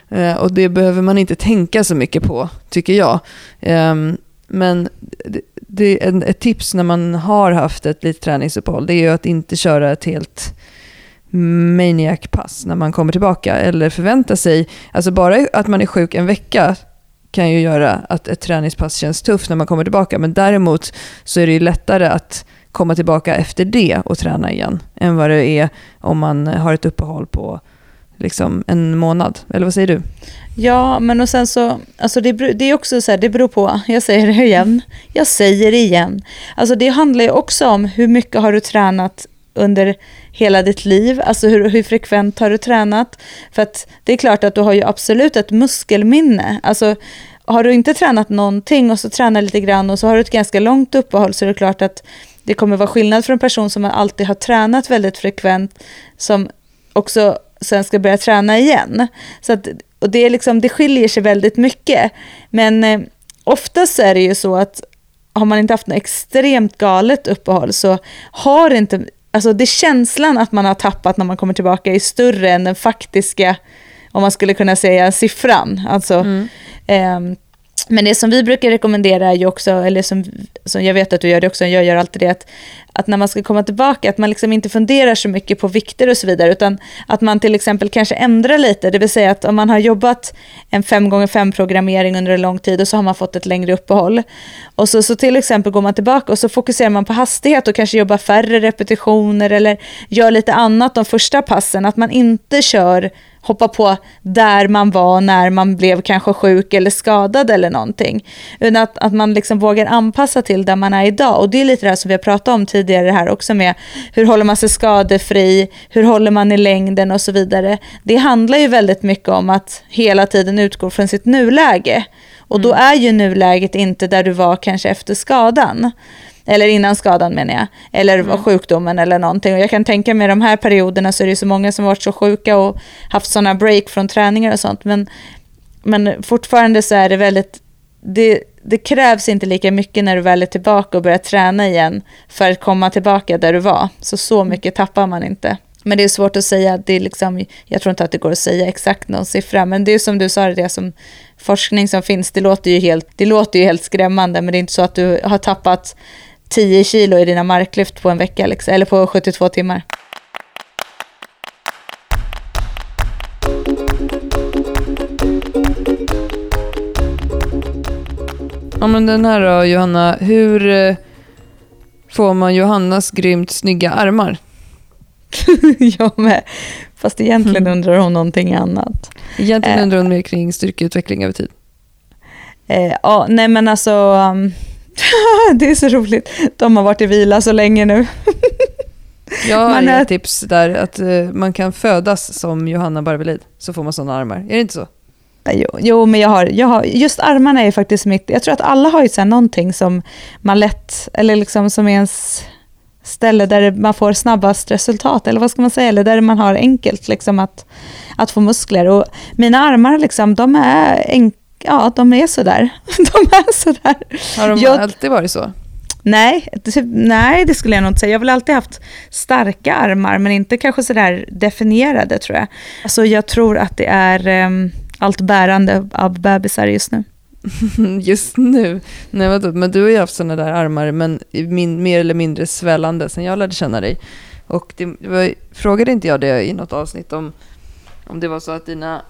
S2: Eh, och det behöver man inte tänka så mycket på, tycker jag. Eh, men det, det, en, ett tips när man har haft ett litet träningsuppehåll, det är ju att inte köra ett helt maniac-pass när man kommer tillbaka. Eller förvänta sig, alltså bara att man är sjuk en vecka kan ju göra att ett träningspass känns tufft när man kommer tillbaka. Men däremot så är det ju lättare att komma tillbaka efter det och träna igen än vad det är om man har ett uppehåll på liksom en månad. Eller vad säger du?
S1: Ja, men och sen så, alltså det, det är också så här, det beror på, jag säger det igen, jag säger det igen. Alltså det handlar ju också om hur mycket har du tränat under hela ditt liv, alltså hur, hur frekvent har du tränat? För att det är klart att du har ju absolut ett muskelminne. Alltså har du inte tränat någonting och så tränar lite grann och så har du ett ganska långt uppehåll så är det klart att det kommer vara skillnad för en person som alltid har tränat väldigt frekvent som också sen ska börja träna igen. Så att, och det, är liksom, det skiljer sig väldigt mycket. Men eh, oftast är det ju så att har man inte haft något extremt galet uppehåll så har inte, alltså det känslan att man har tappat när man kommer tillbaka är större än den faktiska, om man skulle kunna säga siffran. Alltså, mm. eh, men det som vi brukar rekommendera är ju också, eller som, som jag vet att du gör det också, jag gör alltid det, att, att när man ska komma tillbaka, att man liksom inte funderar så mycket på vikter och så vidare, utan att man till exempel kanske ändrar lite, det vill säga att om man har jobbat en 5x5 programmering under en lång tid och så har man fått ett längre uppehåll, och så, så till exempel går man tillbaka och så fokuserar man på hastighet och kanske jobbar färre repetitioner eller gör lite annat de första passen, att man inte kör hoppa på där man var när man blev kanske sjuk eller skadad eller någonting. Utan att, att man liksom vågar anpassa till där man är idag. Och det är lite det här som vi har pratat om tidigare här också med hur håller man sig skadefri, hur håller man i längden och så vidare. Det handlar ju väldigt mycket om att hela tiden utgå från sitt nuläge. Och då mm. är ju nuläget inte där du var kanske efter skadan. Eller innan skadan menar jag. Eller mm. sjukdomen eller någonting. Och jag kan tänka mig de här perioderna så är det så många som varit så sjuka och haft sådana break från träningar och sånt. Men, men fortfarande så är det väldigt, det, det krävs inte lika mycket när du väl är tillbaka och börjar träna igen för att komma tillbaka där du var. Så så mm. mycket tappar man inte. Men det är svårt att säga, det är liksom, jag tror inte att det går att säga exakt någon siffra, men det är som du sa, det som forskning som finns, det låter ju helt, det låter ju helt skrämmande, men det är inte så att du har tappat 10 kilo i dina marklyft på en vecka, liksom, eller på 72 timmar.
S2: Ja men den här då Johanna, hur eh, får man Johannas grymt snygga armar?
S1: jag med. Fast egentligen mm. undrar hon någonting annat.
S2: Egentligen eh, undrar hon mer kring styrkeutveckling över tid.
S1: Eh, ja, nej men alltså... Um, det är så roligt. De har varit i vila så länge nu.
S2: Jag har man ett tips där, att uh, man kan födas som Johanna Barvelid, så får man sådana armar. Är det inte så?
S1: Jo, jo men jag har, jag har, just armarna är faktiskt mitt, jag tror att alla har ju så någonting som man lätt, eller liksom som är ens ställe där man får snabbast resultat, eller vad ska man säga, eller där man har enkelt liksom att, att få muskler. Och mina armar, liksom, de är enkla ja, de är sådär. De är sådär.
S2: Har de jag, alltid varit så?
S1: Nej, nej, det skulle jag nog inte säga. Jag har väl alltid haft starka armar, men inte kanske sådär definierade tror jag. Alltså jag tror att det är um, allt bärande av bebisar just nu.
S2: just nu? Nej vadå, men du har ju haft sådana där armar, men min, mer eller mindre svällande sen jag lärde känna dig. Och det, var, frågade inte jag det i något avsnitt om, om det var så att dina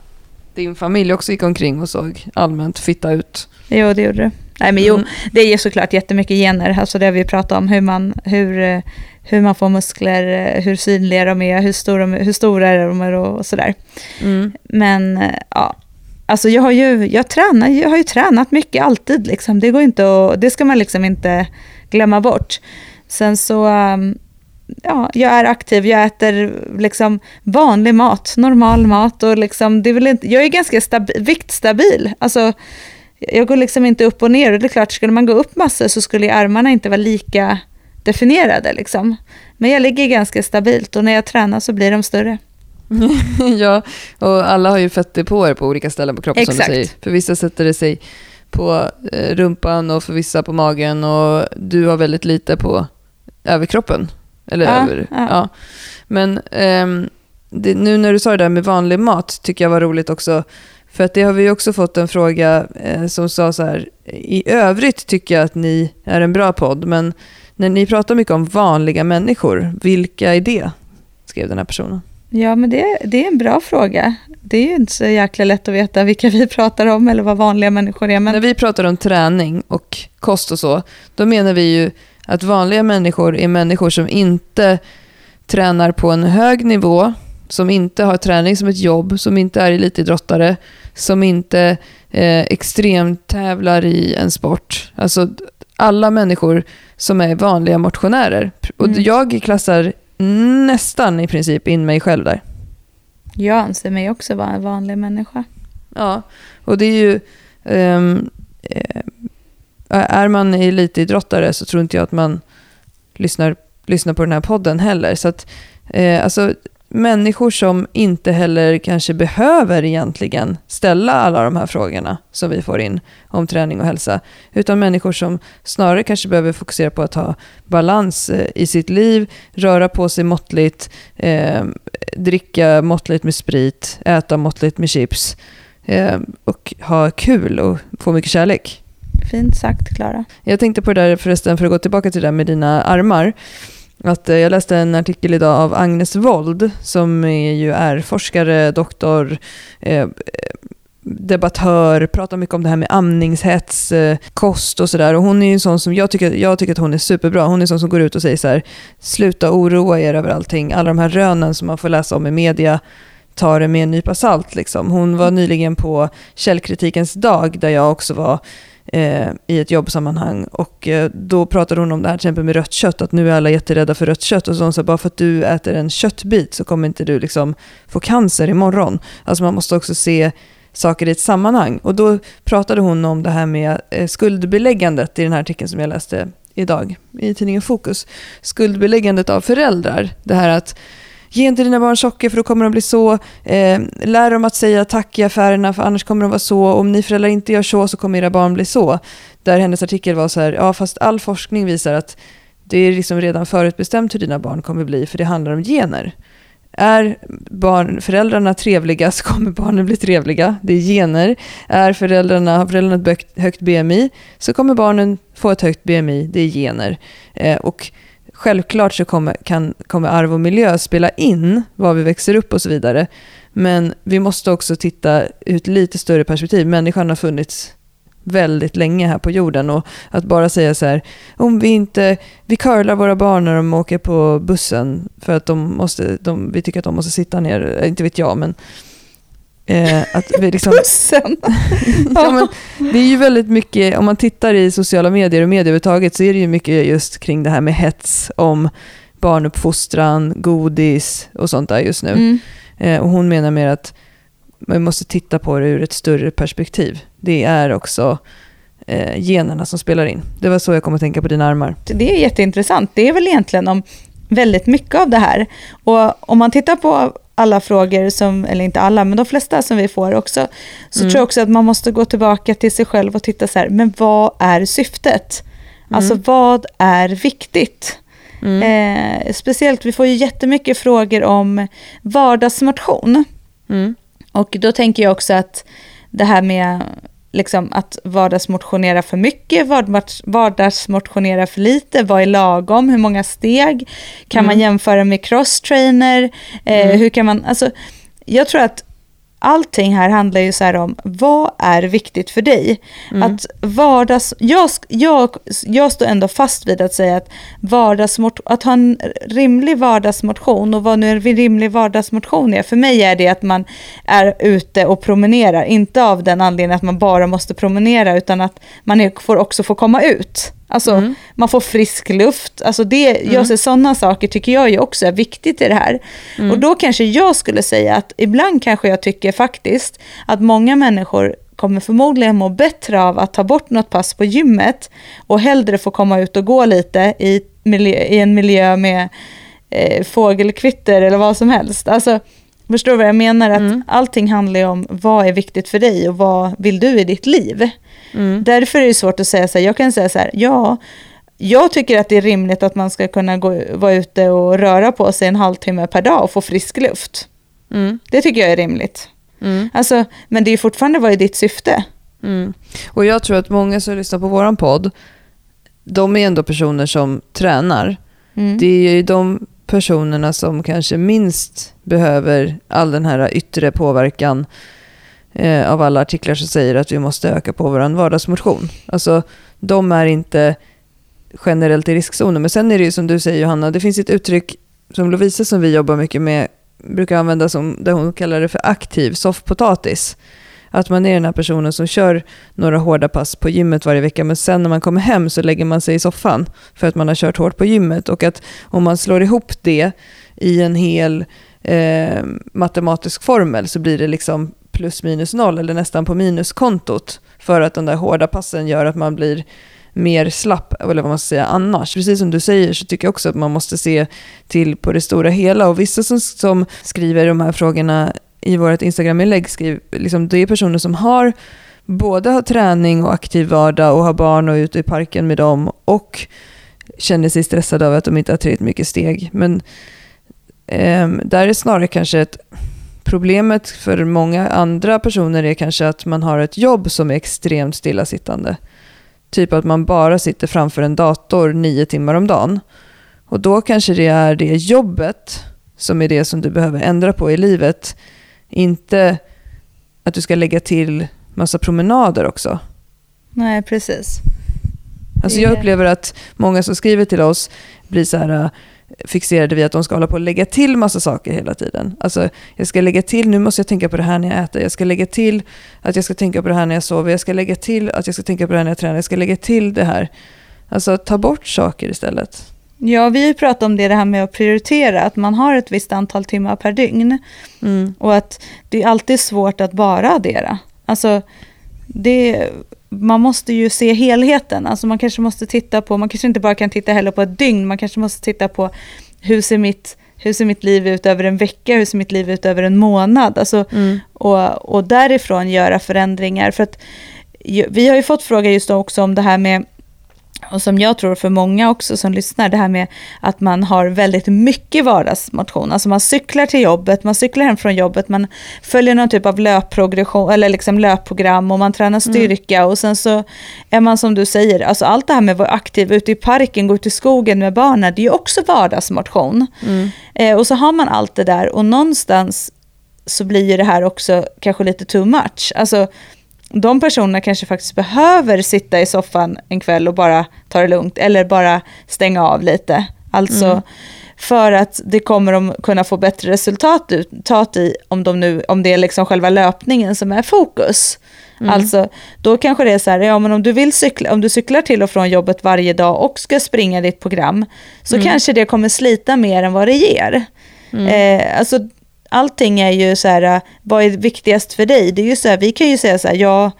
S2: din familj också gick omkring och såg allmänt fitta ut.
S1: Jo, det gjorde det. Nej, men jo, mm. det är ju såklart jättemycket gener. Alltså det har vi pratat om, hur man, hur, hur man får muskler, hur synliga de är, hur stora, hur stora är de är och sådär. Mm. Men ja, alltså jag har ju, jag tränar, jag har ju tränat mycket alltid. Liksom. Det, går inte att, det ska man liksom inte glömma bort. Sen så um, ja, jag är aktiv, jag äter liksom vanlig mat, normal mat och liksom, det är väl inte, jag är ganska stab, viktstabil. Alltså, jag går liksom inte upp och ner och det är klart, skulle man gå upp massor så skulle armarna inte vara lika definierade liksom. Men jag ligger ganska stabilt och när jag tränar så blir de större.
S2: ja, och alla har ju fettdepåer på olika ställen på kroppen Exakt. som du säger. För vissa sätter det sig på eh, rumpan och för vissa på magen och du har väldigt lite på överkroppen. Eller ja, över. Ja. ja. Men um, det, nu när du sa det där med vanlig mat tycker jag var roligt också. För att det har vi också fått en fråga eh, som sa så här. I övrigt tycker jag att ni är en bra podd, men när ni pratar mycket om vanliga människor, vilka är det? Skrev den här personen.
S1: Ja, men det, det är en bra fråga. Det är ju inte så jäkla lätt att veta vilka vi pratar om eller vad vanliga människor är. Men...
S2: När vi pratar om träning och kost och så, då menar vi ju att vanliga människor är människor som inte tränar på en hög nivå, som inte har träning som ett jobb, som inte är elitidrottare, som inte eh, extremt tävlar i en sport. Alltså alla människor som är vanliga motionärer. Och mm. jag klassar nästan i princip in mig själv där.
S1: Jag anser mig också vara en vanlig människa.
S2: Ja, och det är ju... Um, är man elitidrottare så tror inte jag att man lyssnar, lyssnar på den här podden heller. Så att, eh, alltså, människor som inte heller kanske behöver egentligen ställa alla de här frågorna som vi får in om träning och hälsa, utan människor som snarare kanske behöver fokusera på att ha balans eh, i sitt liv, röra på sig måttligt, eh, dricka måttligt med sprit, äta måttligt med chips, eh, och ha kul och få mycket kärlek.
S1: Fint sagt, Klara.
S2: Jag tänkte på det där förresten, för att gå tillbaka till det där med dina armar. Att eh, jag läste en artikel idag av Agnes Wold, som är ju är forskare, doktor, eh, debattör, pratar mycket om det här med amningshets, eh, kost och sådär. Och hon är ju en sån som, jag tycker, jag tycker att hon är superbra. Hon är en sån som går ut och säger så här, sluta oroa er över allting. Alla de här rönen som man får läsa om i media, ta det med en nypa salt. Liksom. Hon var nyligen på källkritikens dag, där jag också var eh, i ett jobbsammanhang. Och eh, då pratade hon om det här till exempel med rött kött, att nu är alla jätterädda för rött kött. Och så hon sa, bara för att du äter en köttbit så kommer inte du liksom få cancer imorgon. Alltså man måste också se saker i ett sammanhang. Och då pratade hon om det här med eh, skuldbeläggandet i den här artikeln som jag läste idag i tidningen Fokus. Skuldbeläggandet av föräldrar. Det här att ge inte dina barn socker för då kommer de bli så. Eh, lär dem att säga tack i affärerna för annars kommer de vara så. Om ni föräldrar inte gör så så kommer era barn bli så. Där hennes artikel var så här, ja fast all forskning visar att det är liksom redan förutbestämt hur dina barn kommer bli för det handlar om gener. Är barn, föräldrarna trevliga så kommer barnen bli trevliga. Det är gener. Är föräldrarna, har föräldrarna ett högt BMI så kommer barnen få ett högt BMI. Det är gener. Eh, och självklart så kommer, kan, kommer arv och miljö spela in var vi växer upp och så vidare. Men vi måste också titta ur ett lite större perspektiv. Människan har funnits väldigt länge här på jorden. Och att bara säga så här, om vi inte, vi curlar våra barn när de åker på bussen för att de måste, de, vi tycker att de måste sitta ner, inte vet jag, men
S1: Eh, att vi liksom, Bussen!
S2: ja, men det är ju väldigt mycket, om man tittar i sociala medier och media överhuvudtaget så är det ju mycket just kring det här med hets om barnuppfostran, godis och sånt där just nu. Mm. Eh, och hon menar mer att man måste titta på det ur ett större perspektiv. Det är också eh, generna som spelar in. Det var så jag kom att tänka på dina armar.
S1: Det är jätteintressant. Det är väl egentligen om väldigt mycket av det här. Och om man tittar på alla frågor, som, eller inte alla, men de flesta som vi får också, så mm. tror jag också att man måste gå tillbaka till sig själv och titta så här, men vad är syftet? Mm. Alltså vad är viktigt? Mm. Eh, speciellt, vi får ju jättemycket frågor om vardagsmotion. Mm. Och då tänker jag också att det här med liksom att vardagsmotionera för mycket, vardagsmotionera för lite, vad är lagom, hur många steg, kan mm. man jämföra med crosstrainer, eh, mm. hur kan man, alltså jag tror att allting här handlar ju så här om vad är viktigt för dig? Mm. Att vardags, jag, jag, jag står ändå fast vid att säga att, vardagsmot, att ha en rimlig vardagsmotion och vad nu en rimlig vardagsmotion är, för mig är det att man är ute och promenerar, inte av den anledningen att man bara måste promenera utan att man är, får också få komma ut. Alltså mm. man får frisk luft. Alltså det, mm. jag ser sådana saker tycker jag ju också är viktigt i det här. Mm. Och då kanske jag skulle säga att ibland kanske jag tycker faktiskt att många människor kommer förmodligen må bättre av att ta bort något pass på gymmet och hellre få komma ut och gå lite i, miljö, i en miljö med eh, fågelkvitter eller vad som helst. Alltså, förstår du vad jag menar? Att mm. allting handlar ju om vad är viktigt för dig och vad vill du i ditt liv? Mm. Därför är det svårt att säga så här, jag kan säga så här, ja, jag tycker att det är rimligt att man ska kunna gå, vara ute och röra på sig en halvtimme per dag och få frisk luft. Mm. Det tycker jag är rimligt. Mm. Alltså, men det är fortfarande vad är ditt syfte?
S2: Mm. Och jag tror att många som lyssnar på vår podd, de är ändå personer som tränar. Mm. Det är ju de personerna som kanske minst behöver all den här yttre påverkan eh, av alla artiklar som säger att vi måste öka på vår vardagsmotion. Alltså, de är inte generellt i riskzonen. Men sen är det ju som du säger Johanna, det finns ett uttryck som Lovisa som vi jobbar mycket med brukar använda som, där hon kallar det för aktiv soffpotatis. Att man är den här personen som kör några hårda pass på gymmet varje vecka, men sen när man kommer hem så lägger man sig i soffan för att man har kört hårt på gymmet. Och att om man slår ihop det i en hel eh, matematisk formel så blir det liksom plus minus noll eller nästan på minuskontot för att de där hårda passen gör att man blir mer slapp, eller vad man ska säga, annars. Precis som du säger så tycker jag också att man måste se till på det stora hela. Och vissa som, som skriver de här frågorna i vårt Instagram-inlägg, liksom, det är personer som har både har träning och aktiv vardag och har barn och är ute i parken med dem och känner sig stressade av att de inte har tillräckligt mycket steg. Men eh, där är snarare kanske ett Problemet för många andra personer är kanske att man har ett jobb som är extremt stillasittande. Typ att man bara sitter framför en dator nio timmar om dagen. Och då kanske det är det jobbet som är det som du behöver ändra på i livet. Inte att du ska lägga till massa promenader också.
S1: Nej, precis.
S2: Alltså jag upplever att många som skriver till oss blir så här äh, fixerade vid att de ska hålla på och lägga till massa saker hela tiden. Alltså jag ska lägga till, nu måste jag tänka på det här när jag äter. Jag ska lägga till att jag ska tänka på det här när jag sover. Jag ska lägga till att jag ska tänka på det här när jag tränar. Jag ska lägga till det här. Alltså ta bort saker istället.
S1: Ja, vi har ju pratat om det, det här med att prioritera, att man har ett visst antal timmar per dygn.
S2: Mm.
S1: Och att det är alltid svårt att bara addera. Alltså, det, man måste ju se helheten. Alltså man kanske måste titta på, man kanske inte bara kan titta heller på ett dygn, man kanske måste titta på hur ser mitt, hur ser mitt liv ut över en vecka, hur ser mitt liv ut över en månad? Alltså,
S2: Mm.
S1: och, och därifrån göra förändringar. För att vi har ju fått fråga just också om det här med och som jag tror för många också som lyssnar, det här med att man har väldigt mycket vardagsmotion. Alltså man cyklar till jobbet, man cyklar hem från jobbet, man följer någon typ av löpprogression eller liksom löpprogram och man tränar styrka och sen så är man som du säger, alltså allt det här med att vara aktiv ute i parken, gå ut i skogen med barnen, det är ju också vardagsmotion.
S2: Mm.
S1: Eh, och så har man allt det där och någonstans så blir ju det här också kanske lite too much. Alltså de personerna kanske faktiskt behöver sitta i soffan en kväll och bara ta det lugnt eller bara stänga av lite. Alltså för att det kommer de kunna få bättre resultat ut, i om, de nu, om det är liksom själva löpningen som är fokus. Alltså då kanske det är så här, ja men om du vill cykla, om du cyklar till och från jobbet varje dag och ska springa ditt program så kanske det kommer slita mer än vad det ger. Eh, alltså allting är ju så här, äh, vad är viktigast för dig? Det är ju så här, vi kan ju säga så här, ja,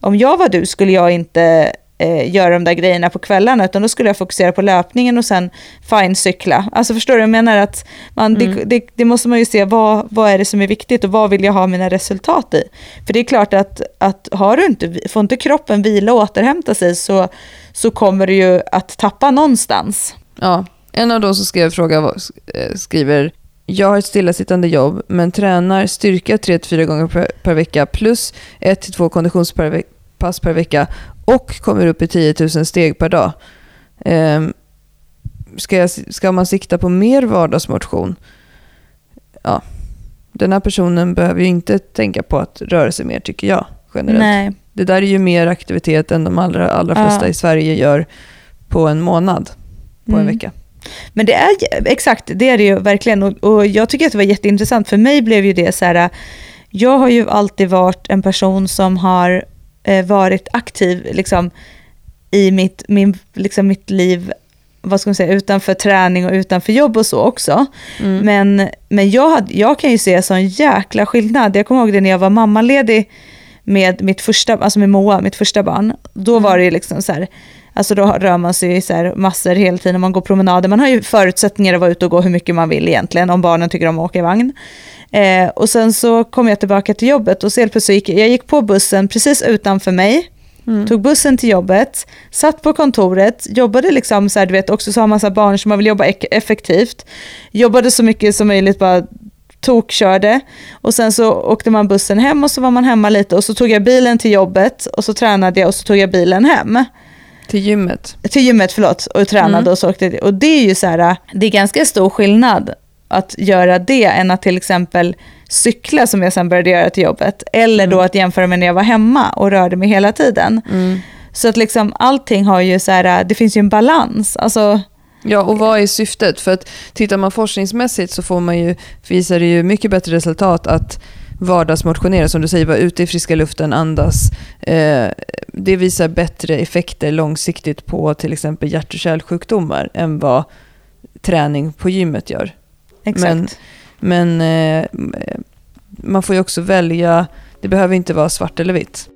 S1: om jag var du skulle jag inte eh, göra de där grejerna på kvällarna, utan då skulle jag fokusera på löpningen och sen fine cykla. Alltså förstår du, jag menar att man, det, det, det måste man ju se, vad, vad är det som är viktigt och vad vill jag ha mina resultat i? För det är klart att, att har du inte, får inte kroppen vila och återhämta sig så, så kommer du ju att tappa någonstans.
S2: Ja, en av de som skrev fråga var, eh, skriver jag har ett stillasittande jobb men tränar styrka 3-4 gånger per, per vecka plus 1-2 konditionspass per vecka och kommer upp i 10 000 steg per dag. Ehm, ska, jag, ska man sikta på mer vardagsmotion? Ja, den här personen behöver ju inte tänka på att röra sig mer tycker jag generellt.
S1: Nej.
S2: Det där är ju mer aktivitet än de allra, allra
S1: Ja.
S2: flesta i Sverige gör på en månad, på en
S1: Mm.
S2: vecka.
S1: Men det är exakt, det är det ju verkligen. Och, och jag tycker att det var jätteintressant. För mig blev ju det så här, jag har ju alltid varit en person som har eh, varit aktiv liksom, i mitt, min, liksom, mitt liv vad ska man säga, utanför träning och utanför jobb och så också.
S2: Mm.
S1: Men, men jag, hade, jag kan ju se sån jäkla skillnad. Jag kommer ihåg det när jag var mammaledig med mitt första, alltså med Moa, mitt första barn. Då var det ju liksom så här, alltså då rör man sig i så massor hela tiden, man går promenader. Man har ju förutsättningar att vara ute och gå hur mycket man vill egentligen, om barnen tycker om att åka i vagn. Eh, och sen så kom jag tillbaka till jobbet och så helt plötsligt gick jag gick på bussen precis utanför mig, tog bussen till jobbet, satt på kontoret, jobbade liksom så här, du vet, också så har man massa barn som man vill jobba ek- effektivt, jobbade så mycket som möjligt, bara tokkörde och sen så åkte man bussen hem och så var man hemma lite och så tog jag bilen till jobbet och så tränade jag och så tog jag bilen hem.
S2: Till gymmet.
S1: Till gymmet, förlåt, och tränade och så åkte. Och det är ju så här, det är ganska stor skillnad att göra det än att till exempel cykla som jag sen började göra till jobbet. Eller då att jämföra med när jag var hemma och rörde mig hela tiden. Så att liksom allting har ju så här, det finns ju en balans. Alltså,
S2: Ja, och vad är syftet? För att tittar man forskningsmässigt så får man ju, visar det ju mycket bättre resultat att vardagsmotionera, som du säger, vara ute i friska luften, andas. Eh, det visar bättre effekter långsiktigt på till exempel hjärt och kärlsjukdomar än vad träning på gymmet gör.
S1: exakt.
S2: Men eh, man får ju också välja, det behöver inte vara svart eller vitt.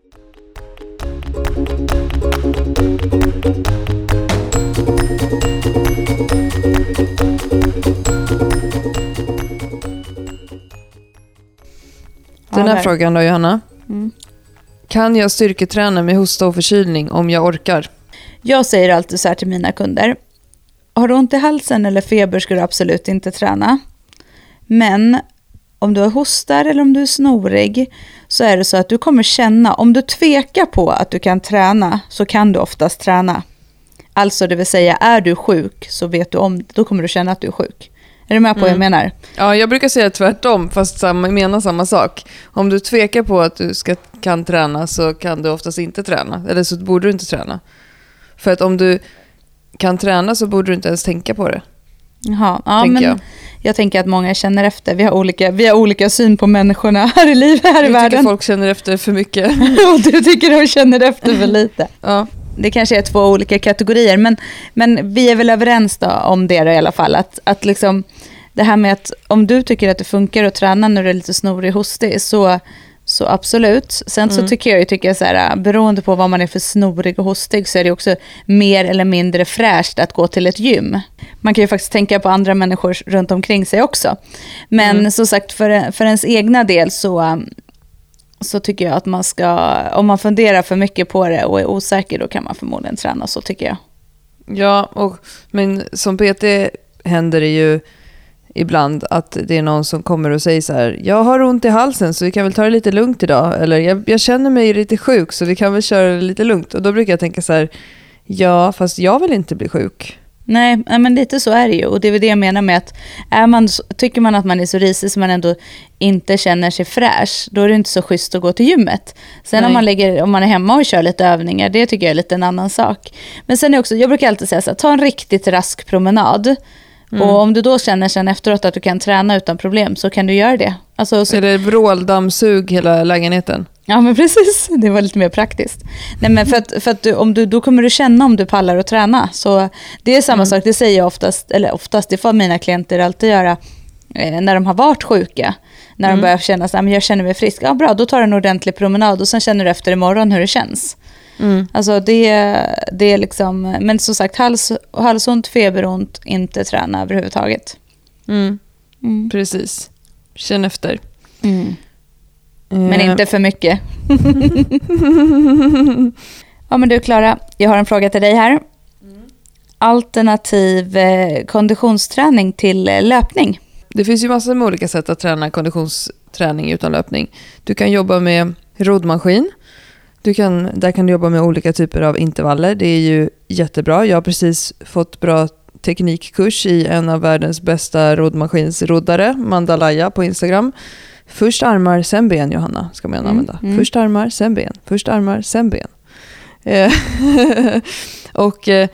S2: Den här frågan då Johanna.
S1: Mm.
S2: Kan jag styrketräna med hosta och förkylning om jag orkar?
S1: Jag säger alltid så här till mina kunder. Har du ont i halsen eller feber ska du absolut inte träna. Men om du hostar eller om du är snorig, så är det så att du kommer känna, om du tvekar på att du kan träna, så kan du oftast träna. Alltså det vill säga, är du sjuk så vet du om, då kommer du känna att du är sjuk. Är du med på vad jag
S2: Mm.
S1: menar?
S2: Ja, jag brukar säga tvärtom, fast samma, menar samma sak. Om du tvekar på att du ska, kan träna så kan du oftast inte träna. Eller så borde du inte träna. För att om du kan träna så borde du inte ens tänka på det.
S1: Jaha, ja, men
S2: jag.
S1: jag. tänker att många känner efter. Vi har olika, vi har olika syn på människorna här i livet, här i
S2: Jag tycker
S1: världen.
S2: folk känner efter för mycket.
S1: Och du tycker de känner efter för lite.
S2: Ja,
S1: Det kanske är två olika kategorier, men, men vi är väl överens då om det då i alla fall. Att, att liksom, det här med att om du tycker att det funkar att träna när du är lite snorig hostig, så, så absolut. Sen så
S2: Mm.
S1: tycker jag ju, tycker jag så här, beroende på vad man är för snorig och hostig, så är det också mer eller mindre fräscht att gå till ett gym. Man kan ju faktiskt tänka på andra människor runt omkring sig också. Men
S2: Mm.
S1: som sagt, för, för ens egna del så, så tycker jag att man ska, om man funderar för mycket på det och är osäker, då kan man förmodligen träna så tycker jag.
S2: ja och, men som PT händer det ju ibland att det är någon som kommer och säger så här, jag har ont i halsen så vi kan väl ta det lite lugnt idag. Eller jag, jag känner mig lite sjuk så vi kan väl köra det lite lugnt. Och då brukar jag tänka så här, ja fast jag vill inte bli sjuk.
S1: Nej, men lite så är det ju. Och det är väl det jag menar med att är man, så- tycker man att man är så risig som man ändå inte känner sig fräsch, då är det inte så schysst att gå till gymmet. Sen om man, lägger, om man är hemma och kör lite övningar, det tycker jag är lite en annan sak. Men sen är också, jag brukar alltid säga så här, ta en riktigt rask promenad. Och om du då känner sen efteråt att du kan träna utan problem så kan du göra det. Alltså, så,
S2: Eller vråldammsug hela lägenheten.
S1: Ja, men precis. Det var lite mer praktiskt. Nej, men för att, för att du, om du, då kommer du känna om du pallar att träna. Så det är samma sak, det säger jag oftast, eller oftast, det får mina klienter alltid göra eh, när de har varit sjuka. När de börjar känna att jag känner mig frisk. Ja, bra, då tar du en ordentlig promenad och sen känner du efter imorgon hur det känns.
S2: Mm.
S1: Alltså det, det är liksom, men som sagt, hals, halsont, feberont, inte träna överhuvudtaget.
S2: Mm.
S1: Mm.
S2: Precis. Känn efter.
S1: Men
S2: Eh,
S1: inte för mycket. ja men du Klara, jag har en fråga till dig här. Alternativ eh, konditionsträning till eh, löpning.
S2: Det finns ju massor med olika sätt att träna konditionsträning utan löpning. Du kan jobba med roddmaskin. Du kan, där kan du jobba med olika typer av intervaller. Det är ju jättebra. Jag har precis fått bra teknikkurs i en av världens bästa roddmaskinsroddare, Mandalaya på Instagram. Först armar, sen ben, Johanna, ska man
S1: Mm,
S2: använda.
S1: mm.
S2: Först armar, sen ben. Först armar, sen ben. Eh, och eh,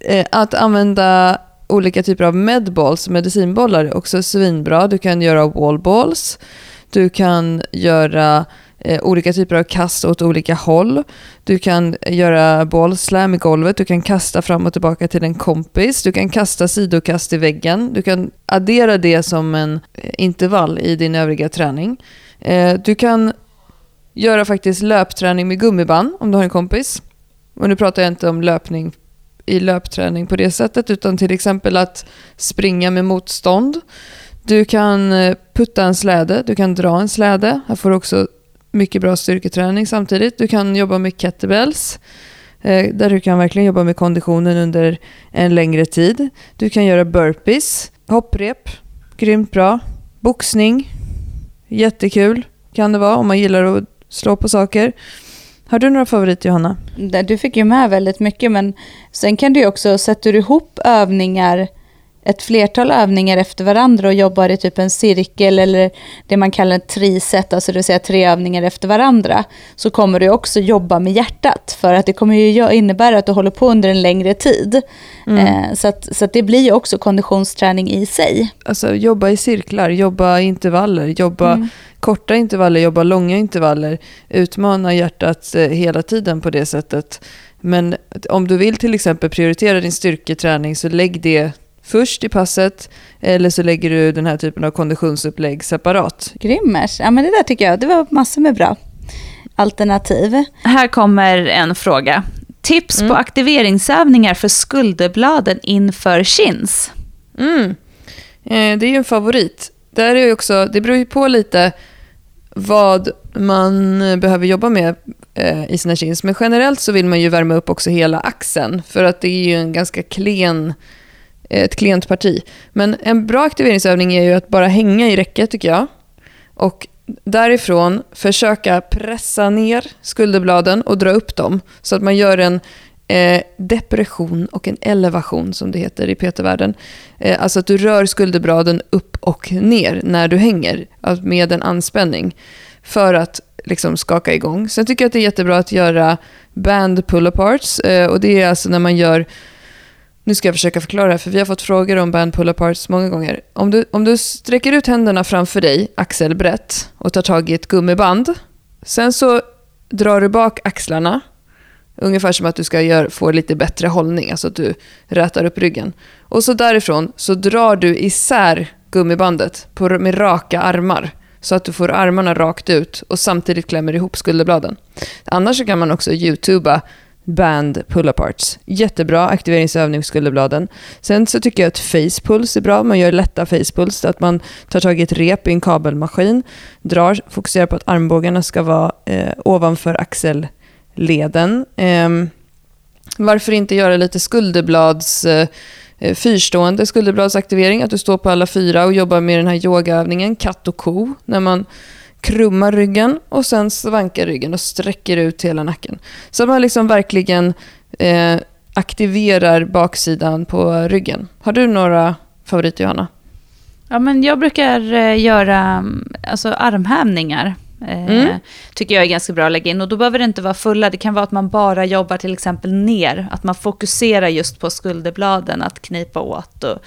S2: eh, att använda olika typer av medballs, medicinbollar, är också svinbra. Du kan göra wallballs. Du kan göra eh, olika typer av kast åt olika håll. Du kan göra bollslam i golvet. Du kan kasta fram och tillbaka till en kompis. Du kan kasta sidokast i väggen. Du kan addera det som en eh, intervall i din övriga träning. Eh, du kan göra faktiskt löpträning med gummiband om du har en kompis. Och nu pratar jag inte om löpning i löpträning på det sättet, utan till exempel att springa med motstånd. Du kan eh, putta en släde, du kan dra en släde. Här får du också mycket bra styrketräning samtidigt. Du kan jobba med kettlebells, eh, där du kan verkligen jobba med konditionen under en längre tid. Du kan göra burpees, hopprep, grymt bra. Boxning, jättekul kan det vara om man gillar att slå på saker. Har du några favoriter Johanna?
S1: Du fick ju med väldigt mycket, men sen kan du ju också, sätter du ihop övningar, ett flertal övningar efter varandra och jobbar i typ en cirkel eller det man kallar ett triset, alltså det vill säga tre övningar efter varandra, så kommer du också jobba med hjärtat. För att det kommer ju innebära att du håller på under en längre tid. Eh, så att, så att det blir ju också konditionsträning i sig.
S2: Alltså jobba i cirklar, jobba i intervaller, jobba
S1: Mm.
S2: korta intervaller, jobba långa intervaller. Utmana hjärtat eh, hela tiden på det sättet. Men om du vill till exempel prioritera din styrketräning så lägg det först i passet eller så lägger du den här typen av konditionsupplägg separat.
S1: Grymmers. Ja men det där tycker jag, det var massor med bra alternativ.
S3: Här kommer en fråga. Tips
S2: Mm.
S3: på aktiveringsövningar för skulderbladen inför chins.
S2: Mm. Eh, det är ju en favorit. Där är ju också, det beror ju på lite vad man behöver jobba med eh, i sina chins. Men generellt så vill man ju värma upp också hela axeln. För att det är ju en ganska klen, ett klent parti. Men en bra aktiveringsövning är ju att bara hänga i räcket tycker jag. Och därifrån försöka pressa ner skulderbladen och dra upp dem så att man gör en eh, depression och en elevation som det heter i PT-världen. Eh, alltså att du rör skulderbladen upp och ner när du hänger alltså med en anspänning för att liksom skaka igång. Sen tycker jag att det är jättebra att göra band pull-aparts eh, och det är alltså när man gör nu ska jag försöka förklara det här, för vi har fått frågor om band pull-aparts många gånger. Om du, om du sträcker ut händerna framför dig, axelbrett, och tar tag i ett gummiband. Sen så drar du bak axlarna, ungefär som att du ska gör, få lite bättre hållning, alltså att du rätar upp ryggen. Och så därifrån så drar du isär gummibandet på, med raka armar så att du får armarna rakt ut och samtidigt klämmer ihop skulderbladen. Annars kan man också youtuba band pull-aparts. Jättebra aktiveringsövning för skulderbladen. Sen så tycker jag att facepulls är bra. Man gör lätta facepulls, att man tar tag i ett rep i en kabelmaskin, drar, fokuserar på att armbågarna ska vara eh, ovanför axelleden. Eh, varför inte göra lite skulderblads eh, eh, fyrstående skulderbladsaktivering, att du står på alla fyra och jobbar med den här yogaövningen, katt och ko, när man krummar ryggen och sen svankar ryggen och sträcker ut hela nacken. Så att man liksom verkligen eh, aktiverar baksidan på ryggen. Har du några favoriter, Johanna?
S1: Ja, men jag brukar eh, göra mm, alltså, armhävningar. Eh, mm. Tycker jag är ganska bra att lägga in. Och då behöver det inte vara fulla. Det kan vara att man bara jobbar till exempel ner. Att man fokuserar just på skulderbladen, att knipa åt och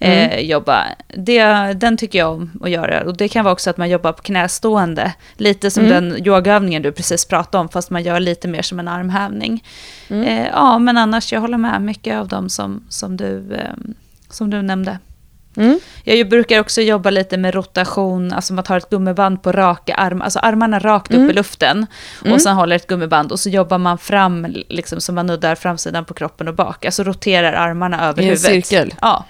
S1: mm. eh, jobba. Det, den tycker jag om att göra. Och det kan vara också att man jobbar på knästående. Lite som mm. den yogaövningen du precis pratade om, fast man gör lite mer som en armhävning. Mm. Eh, ja, men annars, jag håller med mycket av dem som, som, du, eh, som du nämnde. Mm. Jag brukar också jobba lite med rotation, alltså man tar ett gummiband på raka armar, alltså armarna rakt upp mm. i luften. Mm. Och sen håller ett gummiband och så jobbar man fram, liksom så man nuddar framsidan på kroppen och bak. Alltså roterar armarna över I huvudet.
S2: I en cirkel?
S1: Ja.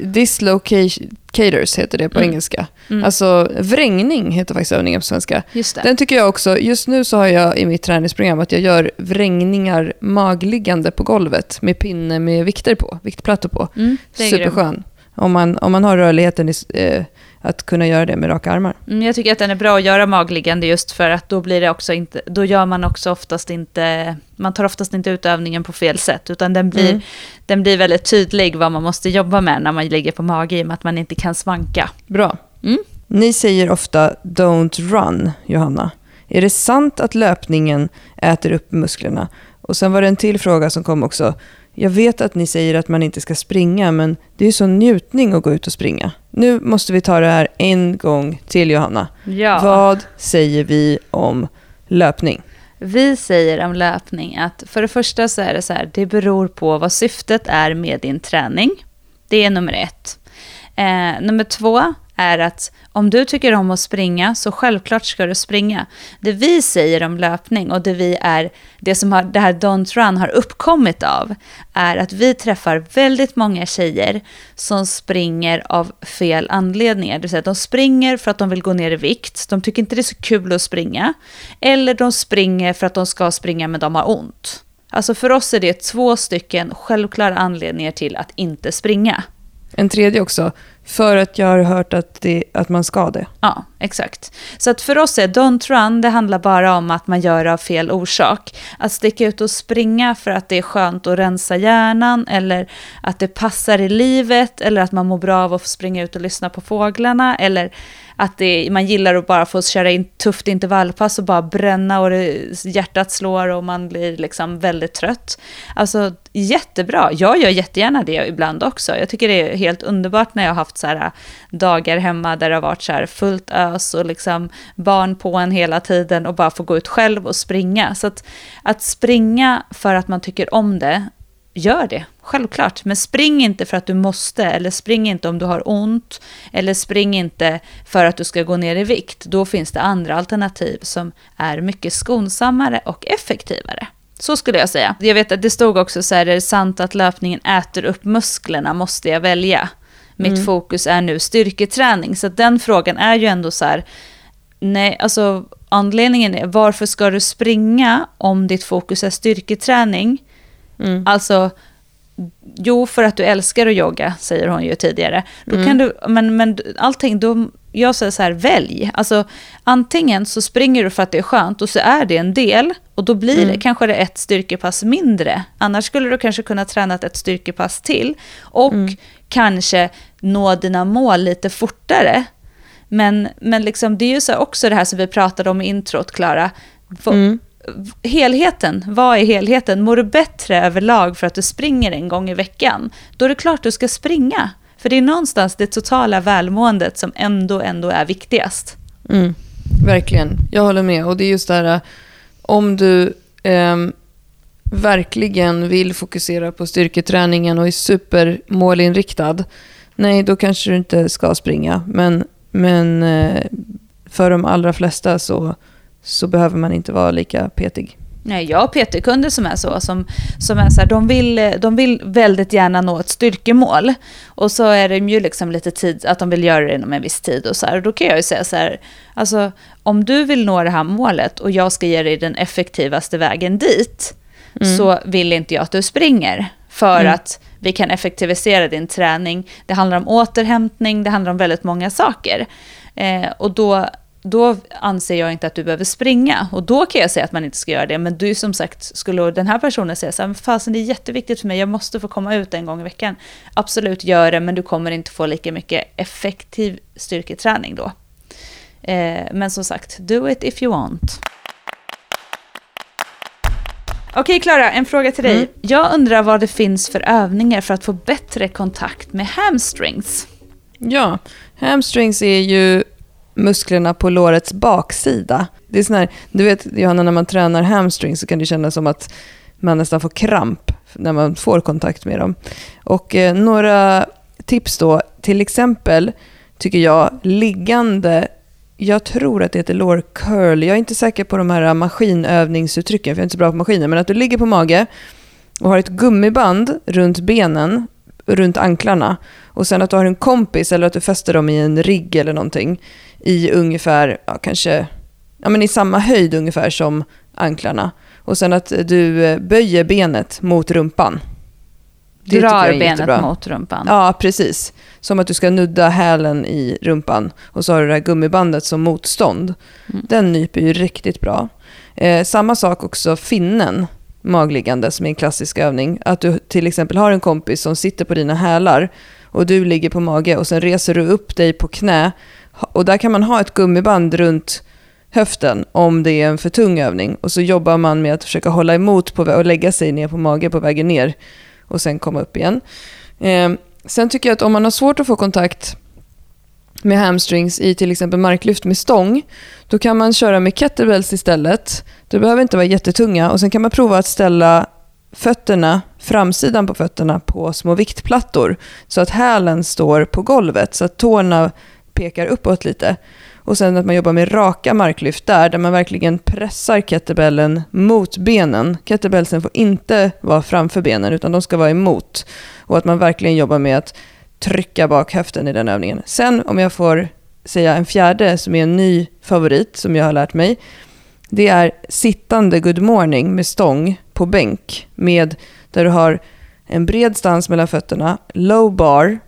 S2: Dislocators heter det på mm. engelska. Mm. Alltså vrängning heter faktiskt övningen på svenska.
S1: Just det.
S2: Den tycker jag också, just nu så har jag i mitt träningsprogram att jag gör vrängningar magliggande på golvet med pinne med vikter på, viktplattor på. Mm, Superskön. Om man, om man har rörligheten i, eh, att kunna göra det med raka armar.
S1: Mm, jag tycker att den är bra att göra magliggande just för att då blir det också inte, då gör man också oftast inte, man tar oftast inte ut övningen på fel sätt, utan den blir, mm. den blir väldigt tydlig vad man måste jobba med när man ligger på mage i och med att man inte kan svanka.
S2: Bra. Mm. Ni säger ofta “don't run”, Johanna. Är det sant att löpningen äter upp musklerna? Och sen var det en till fråga som kom också. Jag vet att ni säger att man inte ska springa, men det är ju sån njutning att gå ut och springa. Nu måste vi ta det här en gång till, Johanna.
S1: Ja.
S2: Vad säger vi om löpning?
S1: Vi säger om löpning att för det första så är det så här, det beror på vad syftet är med din träning. Det är nummer ett. Eh, nummer två, är att om du tycker om att springa så självklart ska du springa. Det vi säger om löpning och det, vi är, det som har, det här Don't Run har uppkommit av är att vi träffar väldigt många tjejer som springer av fel anledningar. Det vill säga de springer för att de vill gå ner i vikt, de tycker inte det är så kul att springa. Eller de springer för att de ska springa men de har ont. Alltså för oss är det två stycken självklara anledningar till att inte springa.
S2: En tredje också, för att jag har hört att, det, att man ska det.
S1: Ja, exakt. Så att för oss är Don't Run, det handlar bara om att man gör det av fel orsak. Att sticka ut och springa för att det är skönt att rensa hjärnan, eller att det passar i livet, eller att man mår bra av att få springa ut och lyssna på fåglarna, eller att det, man gillar att bara få köra in tufft intervallpass och bara bränna och det, hjärtat slår och man blir liksom väldigt trött. Alltså jättebra, jag gör jättegärna det ibland också. Jag tycker det är helt underbart när jag har haft så här äh, dagar hemma där det har varit så här fullt ös och liksom barn på en hela tiden och bara få gå ut själv och springa. Så att, att springa för att man tycker om det gör det, självklart. Men spring inte för att du måste, eller spring inte om du har ont, eller spring inte för att du ska gå ner i vikt. Då finns det andra alternativ som är mycket skonsammare och effektivare. Så skulle jag säga. Jag vet att det stod också så här, är det sant att löpningen äter upp musklerna, måste jag välja? Mitt mm. fokus är nu styrketräning. Så den frågan är ju ändå så här, nej, alltså anledningen är varför ska du springa om ditt fokus är styrketräning? Mm. Alltså, jo, för att du älskar att jogga, säger hon ju tidigare. Då kan du, men, men allting, då, jag säger så här, välj. Alltså, antingen så springer du för att det är skönt och så är det en del och då blir det kanske det ett styrkepass mindre. Annars skulle du kanske kunna träna ett styrkepass till och kanske nå dina mål lite fortare. Men, men liksom, det är ju så också det här som vi pratade om i introt, Klara. Helheten, vad är helheten? Mår du bättre överlag för att du springer en gång i veckan? Då är det klart du ska springa. För det är någonstans det totala välmåendet som ändå, ändå är viktigast.
S2: Mm. Verkligen, jag håller med. Och det är just det här, om du eh, verkligen vill fokusera på styrketräningen och är supermålinriktad, nej då kanske du inte ska springa. Men, men eh, för de allra flesta så, så behöver man inte vara lika petig.
S1: Nej, jag har PT-kunder som är så. Som, som är så här, de, vill, de vill väldigt gärna nå ett styrkemål. Och så är det ju liksom lite tid, att de vill göra det inom en viss tid. Och så här. Då kan jag ju säga så här, alltså, om du vill nå det här målet och jag ska ge dig den effektivaste vägen dit, mm. så vill inte jag att du springer. För mm. att vi kan effektivisera din träning. Det handlar om återhämtning, det handlar om väldigt många saker. Eh, och då då anser jag inte att du behöver springa. Och då kan jag säga att man inte ska göra det. Men du som sagt, skulle den här personen säga så här, fasen det är jätteviktigt för mig, jag måste få komma ut en gång i veckan. Absolut, gör det, men du kommer inte få lika mycket effektiv styrketräning då. Eh, men som sagt, do it if you want. Okej Klara, en fråga till dig. Mm. Jag undrar vad det finns för övningar för att få bättre kontakt med hamstrings.
S2: Ja, hamstrings är ju musklerna på lårets baksida. Det är sån här, du vet Johanna, när man tränar hamstring så kan det kännas som att man nästan får kramp när man får kontakt med dem. Och eh, några tips då, till exempel tycker jag liggande, jag tror att det heter lår curl, jag är inte säker på de här maskinövningsuttrycken för jag är inte så bra på maskiner, men att du ligger på mage och har ett gummiband runt benen, runt anklarna. Och sen att du har en kompis eller att du fäster dem i en rigg eller någonting i ungefär, ja, kanske, ja, men i samma höjd ungefär som anklarna. Och sen att du eh, böjer benet mot rumpan.
S1: Det Drar benet jättebra. mot rumpan?
S2: Ja, precis. Som att du ska nudda hälen i rumpan. Och så har du det här gummibandet som motstånd. Mm. Den nyper ju riktigt bra. Eh, samma sak också finnen, magliggande, som är en klassisk övning. Att du till exempel har en kompis som sitter på dina hälar och du ligger på mage och sen reser du upp dig på knä och där kan man ha ett gummiband runt höften om det är en för tung övning. Och så jobbar man med att försöka hålla emot på, och lägga sig ner på mage på vägen ner och sen komma upp igen. Eh, sen tycker jag att om man har svårt att få kontakt med hamstrings i till exempel marklyft med stång, då kan man köra med kettlebells istället. Det behöver inte vara jättetunga och sen kan man prova att ställa fötterna, framsidan på fötterna på små viktplattor så att hälen står på golvet så att tårna pekar uppåt lite. Och sen att man jobbar med raka marklyft där, där man verkligen pressar kettlebellen mot benen. Kettlebellsen får inte vara framför benen, utan de ska vara emot. Och att man verkligen jobbar med att trycka bak höften i den övningen. Sen om jag får säga en fjärde som är en ny favorit som jag har lärt mig. Det är sittande good morning med stång på bänk. Med, där du har en bred stans mellan fötterna, low bar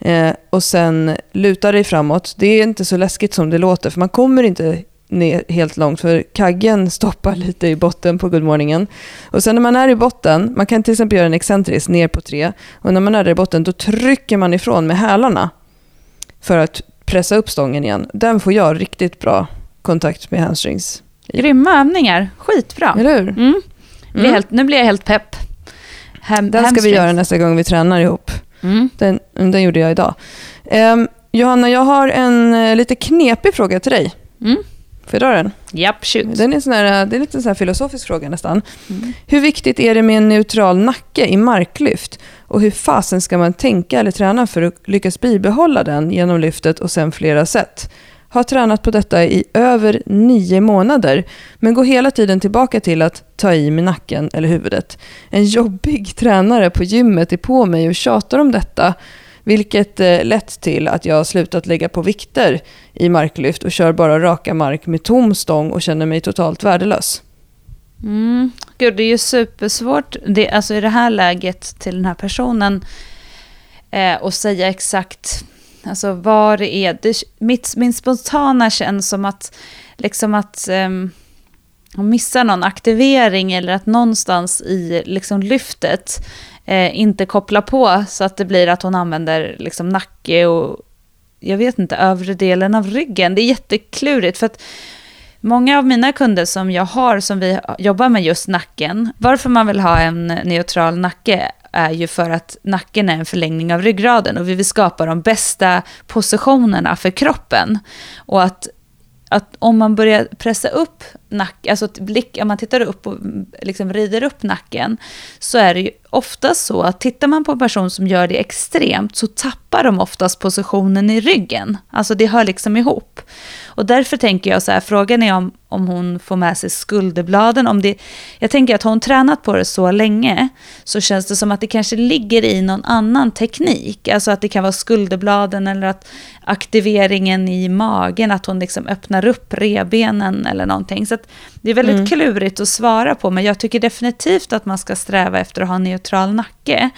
S2: Eh, och sen luta dig framåt. Det är inte så läskigt som det låter, för man kommer inte ner helt långt, för kaggen stoppar lite i botten på good morningen. Och sen när man är i botten, man kan till exempel göra en excentrisk ner på tre, och när man är där i botten då trycker man ifrån med hälarna för att pressa upp stången igen. Den får jag riktigt bra kontakt med hamstrings.
S1: Grymma övningar, skitbra.
S2: Eller hur? Mm.
S1: Mm. Helt, nu blir jag helt pepp.
S2: Ham, Den ska vi göra nästa gång vi tränar ihop. Mm. Den, den gjorde jag idag. Um, Johanna, jag har en uh, lite knepig fråga till dig. Mm. Får jag dra den?
S1: Japp, shoot.
S2: Den är sån här, det är lite sån här filosofisk fråga nästan. Mm. Hur viktigt är det med en neutral nacke i marklyft? Och hur fasen ska man tänka eller träna för att lyckas bibehålla den genom lyftet och sen flera sätt? Har tränat på detta i över nio månader, men går hela tiden tillbaka till att ta i med nacken eller huvudet. En jobbig tränare på gymmet är på mig och tjatar om detta, vilket eh, lett till att jag har slutat lägga på vikter i marklyft och kör bara raka mark med tom stång och känner mig totalt värdelös.
S1: Mm, Gud, det är ju supersvårt det, alltså i det här läget till den här personen eh, att säga exakt alltså vad det är. Det, mitt, min spontana känns som att, liksom att ehm, um, hon missar någon aktivering eller att någonstans i liksom, lyftet eh, inte kopplar på så att det blir att hon använder liksom, nacke och jag vet inte, övre delen av ryggen. Det är jätteklurigt för att Många av mina kunder som jag har som vi jobbar med just nacken, varför man vill ha en neutral nacke är ju för att nacken är en förlängning av ryggraden och vi vill skapa de bästa positionerna för kroppen. Och att att om man börjar pressa upp nacken, alltså blick, om man tittar upp och liksom rider upp nacken, så är det ju oftast så att tittar man på en person som gör det extremt så tappar de oftast positionen i ryggen. Alltså det hör liksom ihop. Och därför tänker jag så här, frågan är om, om hon får med sig skulderbladen. Om det, jag tänker att har hon tränat på det så länge så känns det som att det kanske ligger i någon annan teknik. Alltså att det kan vara skulderbladen eller att aktiveringen i magen, att hon liksom öppnar upp rebenen eller någonting. Så det är väldigt mm. klurigt att svara på, men jag tycker definitivt att man ska sträva efter att ha en neutral nacke.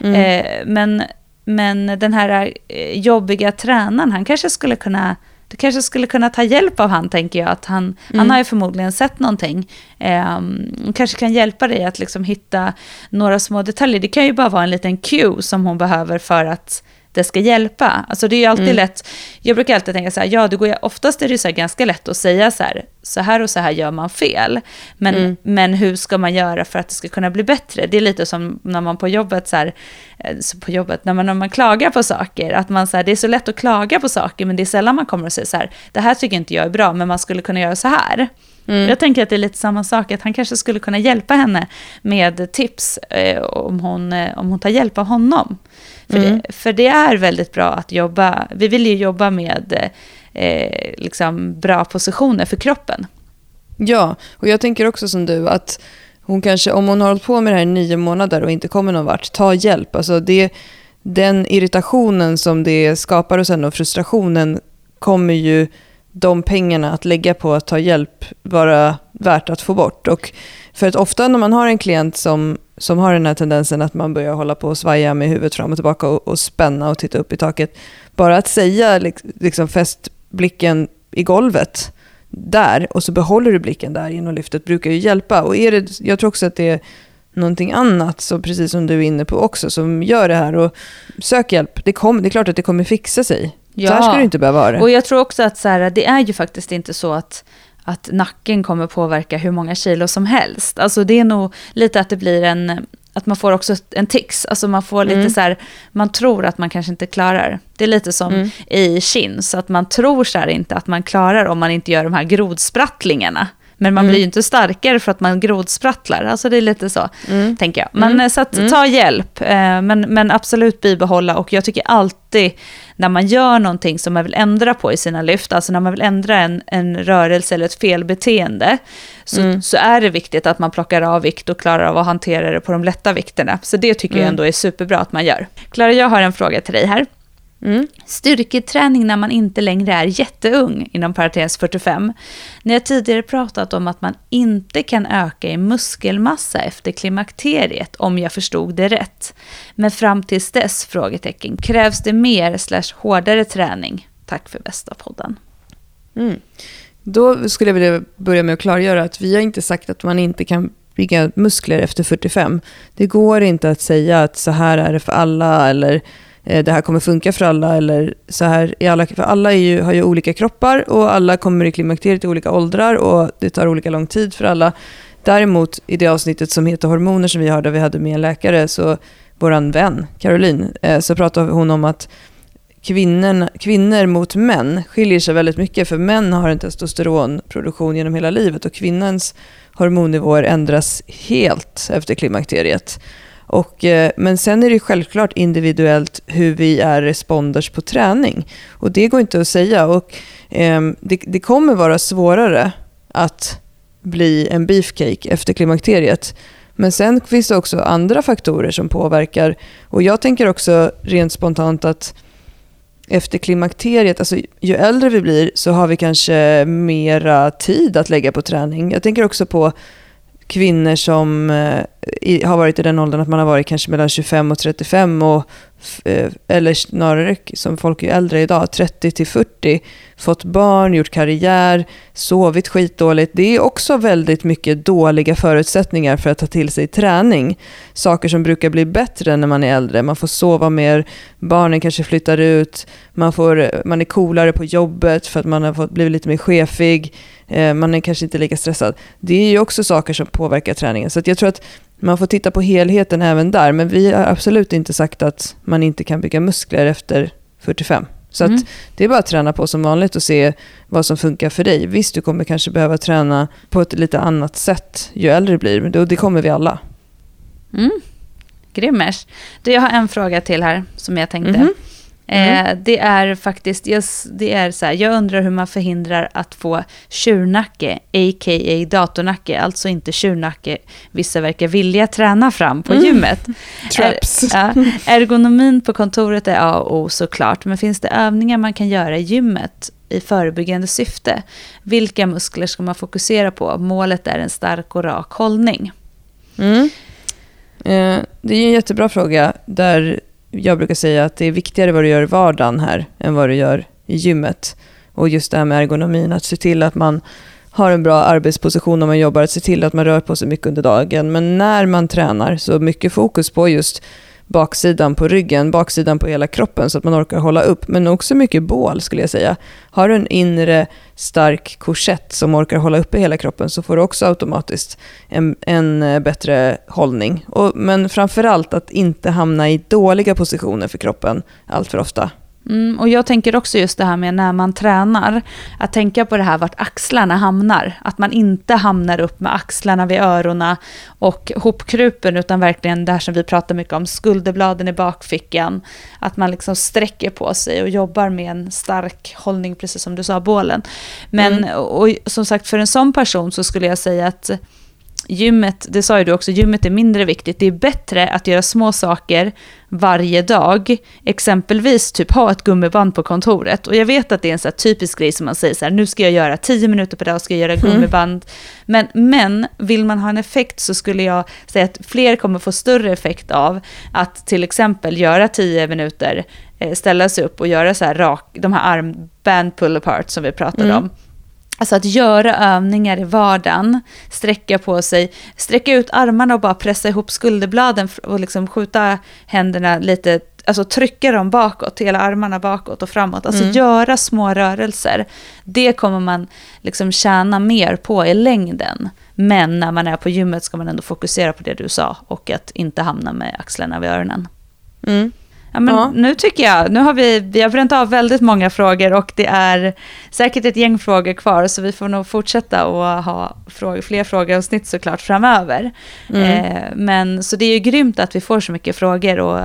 S1: Mm. Eh, men, men den här eh, jobbiga tränaren, han kanske skulle kunna du kanske skulle kunna ta hjälp av han, tänker jag. Att han, mm. han har ju förmodligen sett någonting. Eh, kanske kan hjälpa dig att liksom hitta några små detaljer. Det kan ju bara vara en liten cue som hon behöver för att det ska hjälpa. Alltså det är ju alltid mm. lätt, jag brukar alltid tänka så här, ja, det går ju, oftast är det så ganska lätt att säga så här, så här och så här gör man fel. Men, mm. men hur ska man göra för att det ska kunna bli bättre? Det är lite som när man på jobbet, så här, eh, på jobbet, när man, när man klagar på saker, att man så här, det är så lätt att klaga på saker, men det är sällan man kommer och säger så här, det här tycker inte jag är bra, men man skulle kunna göra så här. Mm. Jag tänker att det är lite samma sak, att han kanske skulle kunna hjälpa henne med tips eh, om, hon, eh, om hon tar hjälp av honom. För, mm. det, för det är väldigt bra att jobba, vi vill ju jobba med eh, liksom bra positioner för kroppen.
S2: Ja, och jag tänker också som du att hon kanske, om hon har hållit på med det här i nio månader och inte kommer någon vart, ta hjälp. Alltså det, den irritationen som det skapar hos henne och frustrationen kommer ju de pengarna att lägga på att ta hjälp vara värt att få bort. Och för att ofta när man har en klient som, som har den här tendensen att man börjar hålla på och svaja med huvudet fram och tillbaka och, och spänna och titta upp i taket. Bara att säga, liksom fäst blicken i golvet där och så behåller du blicken där genom lyftet brukar ju hjälpa. Och är det, jag tror också att det är någonting annat, så precis som du är inne på också, som gör det här. Och sök hjälp. Det, kom, det är klart att det kommer fixa sig. Ja. Så här ska du inte behöva ha det.
S1: Och jag tror också att så här, det är ju faktiskt inte så att att nacken kommer påverka hur många kilo som helst. Alltså det är nog lite att det blir en, att man får också en tics. Alltså man får lite mm. så här, man tror att man kanske inte klarar. Det är lite som mm. i chins, att man tror så här inte att man klarar om man inte gör de här grodsprattlingarna. Men man mm. blir ju inte starkare för att man grodsprattlar. Alltså det är lite så, mm. tänker jag. Men mm. så att, mm. ta hjälp, eh, men, men absolut bibehålla. Och jag tycker alltid när man gör någonting som man vill ändra på i sina lyft, alltså när man vill ändra en, en rörelse eller ett felbeteende, så, mm. så är det viktigt att man plockar av vikt och klarar av att hantera det på de lätta vikterna. Så det tycker jag mm. ändå är superbra att man gör. Klara, jag har en fråga till dig här. Mm. Styrketräning när man inte längre är jätteung, inom parentes 45. Ni har tidigare pratat om att man inte kan öka i muskelmassa efter klimakteriet, om jag förstod det rätt. Men fram tills dess? frågetecken. Krävs det mer slash hårdare träning? Tack för bästa podden.
S2: Mm. Då skulle jag vilja börja med att klargöra att vi har inte sagt att man inte kan bygga muskler efter 45. Det går inte att säga att så här är det för alla eller Eh, det här kommer funka för alla. Eller så här, i alla, för alla ju, har ju olika kroppar och alla kommer i klimakteriet i olika åldrar och det tar olika lång tid för alla. Däremot i det avsnittet som heter hormoner som vi har där vi hade med en läkare, så vår vän Caroline, eh, så pratade hon om att kvinnor, kvinnor mot män skiljer sig väldigt mycket. För män har en testosteronproduktion genom hela livet och kvinnans hormonnivåer ändras helt efter klimakteriet. Och, eh, men sen är det självklart individuellt hur vi är responders på träning. Och det går inte att säga. Och, eh, det, det, kommer vara svårare att bli en beefcake efter klimakteriet. Men sen finns det också andra faktorer som påverkar. Och jag tänker också rent spontant att efter klimakteriet, alltså ju äldre vi blir så har vi kanske mera tid att lägga på träning. Jag tänker också på kvinnor som eh, i, har varit i den åldern att man har varit kanske mellan 25 och 35 och Eh, eller snarare som folk är äldre idag, 30 till 40, fått barn, gjort karriär, sovit skitdåligt. Det är också väldigt mycket dåliga förutsättningar för att ta till sig träning. Saker som brukar bli bättre när man är äldre. Man får sova mer, barnen kanske flyttar ut, man, får, man är coolare på jobbet för att man har fått blivit lite mer chefig, eh, man är kanske inte lika stressad. Det är ju också saker som påverkar träningen. Så jag tror att man får titta på helheten även där, men vi har absolut inte sagt att man inte kan bygga muskler efter 45. Så mm. det är bara att träna på som vanligt och se vad som funkar för dig. Visst, du kommer kanske behöva träna på ett lite annat sätt ju äldre du blir, men det kommer vi alla.
S1: Mm. Grimmers. Du, jag har en fråga till här som jag tänkte. Mm. Mm. Eh, det är faktiskt, just, det är så här, jag undrar hur man förhindrar att få tjurnacke, a.k.a. datornacke, alltså inte tjurnacke vissa verkar vilja träna fram på mm. gymmet.
S2: Traps.
S1: Er, ja, ergonomin på kontoret är A och O såklart, men finns det övningar man kan göra i gymmet i förebyggande syfte? Vilka muskler ska man fokusera på? Målet är en stark och rak hållning.
S2: Mm. Eh, det är en jättebra fråga där jag brukar säga att det är viktigare vad du gör i vardagen här än vad du gör i gymmet. Och just det här med ergonomin, att se till att man har en bra arbetsposition när man jobbar, att se till att man rör på sig mycket under dagen. Men när man tränar så mycket fokus på just baksidan på ryggen, baksidan på hela kroppen så att man orkar hålla upp. Men också mycket bål skulle jag säga. Har du en inre stark korsett som orkar hålla uppe hela kroppen så får du också automatiskt en, en eh, bättre hållning. Och, men framförallt att inte hamna i dåliga positioner för kroppen allt för ofta.
S1: Mm, och jag tänker också just det här med när man tränar, att tänka på det här vart axlarna hamnar. Att man inte hamnar upp med axlarna vid öronen och hopkrupen, utan verkligen det här som vi pratar mycket om, skulderbladen i bakfickan. Att man liksom sträcker på sig och jobbar med en stark hållning, precis som du sa, bålen. Men mm. och, som sagt, för en sån person så skulle jag säga att gymmet, det sa ju du också, gymmet är mindre viktigt. Det är bättre att göra små saker varje dag. Exempelvis typ ha ett gummiband på kontoret. Och jag vet att det är en så typisk grej som man säger så här, nu ska jag göra tio minuter per dag, ska jag göra mm. gummiband. Mm. Men, men vill man ha en effekt så skulle jag säga att fler kommer få större effekt av att till exempel göra tio minuter, eh, ställa sig upp och göra så här rak, de här armband pull apart som vi pratade mm. om Alltså att göra övningar i vardagen, sträcka på sig, sträcka ut armarna och bara pressa ihop skulderbladen och liksom skjuta händerna lite, alltså trycka dem bakåt, hela armarna bakåt och framåt. Alltså mm. göra små rörelser. Det kommer man liksom tjäna mer på i längden. Men när man är på gymmet ska man ändå fokusera på det du sa och att inte hamna med axlarna vid öronen.
S2: Mm.
S1: Ja, men ja. Nu tycker jag, nu har vi, vi har bränt av väldigt många frågor och det är säkert ett gäng frågor kvar så vi får nog fortsätta att ha frågor, fler frågeavsnitt såklart framöver. Mm. Eh, men så det är ju grymt att vi får så mycket frågor och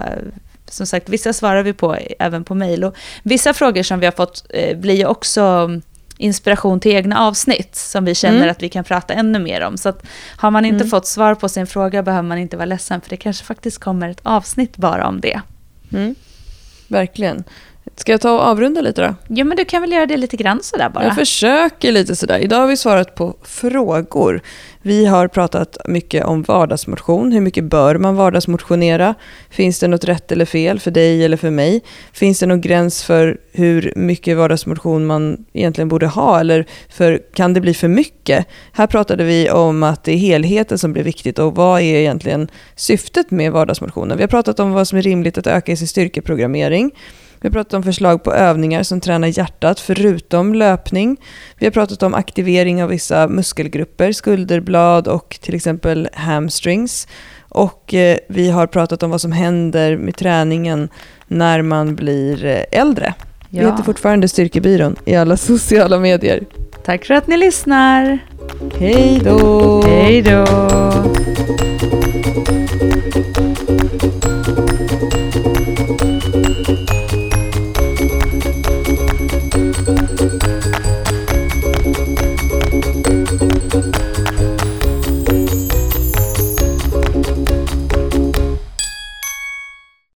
S1: som sagt vissa svarar vi på även på mejl och vissa frågor som vi har fått eh, blir ju också inspiration till egna avsnitt som vi känner mm. att vi kan prata ännu mer om. Så att har man inte mm. fått svar på sin fråga behöver man inte vara ledsen för det kanske faktiskt kommer ett avsnitt bara om det.
S2: Mm. Verkligen. Ska jag ta och avrunda lite då?
S1: Jo, men du kan väl göra det lite grann sådär bara.
S2: Jag försöker lite sådär. Idag har vi svarat på frågor. Vi har pratat mycket om vardagsmotion. Hur mycket bör man vardagsmotionera? Finns det något rätt eller fel för dig eller för mig? Finns det någon gräns för hur mycket vardagsmotion man egentligen borde ha? Eller för, kan det bli för mycket? Här pratade vi om att det är helheten som blir viktigt och vad är egentligen syftet med vardagsmotionen? Vi har pratat om vad som är rimligt att öka i sin styrkeprogrammering. Vi har pratat om förslag på övningar som tränar hjärtat förutom löpning. Vi har pratat om aktivering av vissa muskelgrupper, skulderblad och till exempel hamstrings. Och eh, vi har pratat om vad som händer med träningen när man blir eh, äldre. Ja. Vi heter fortfarande Styrkebyrån i alla sociala medier.
S1: Tack för att ni lyssnar.
S2: Hej då!
S1: Hej då!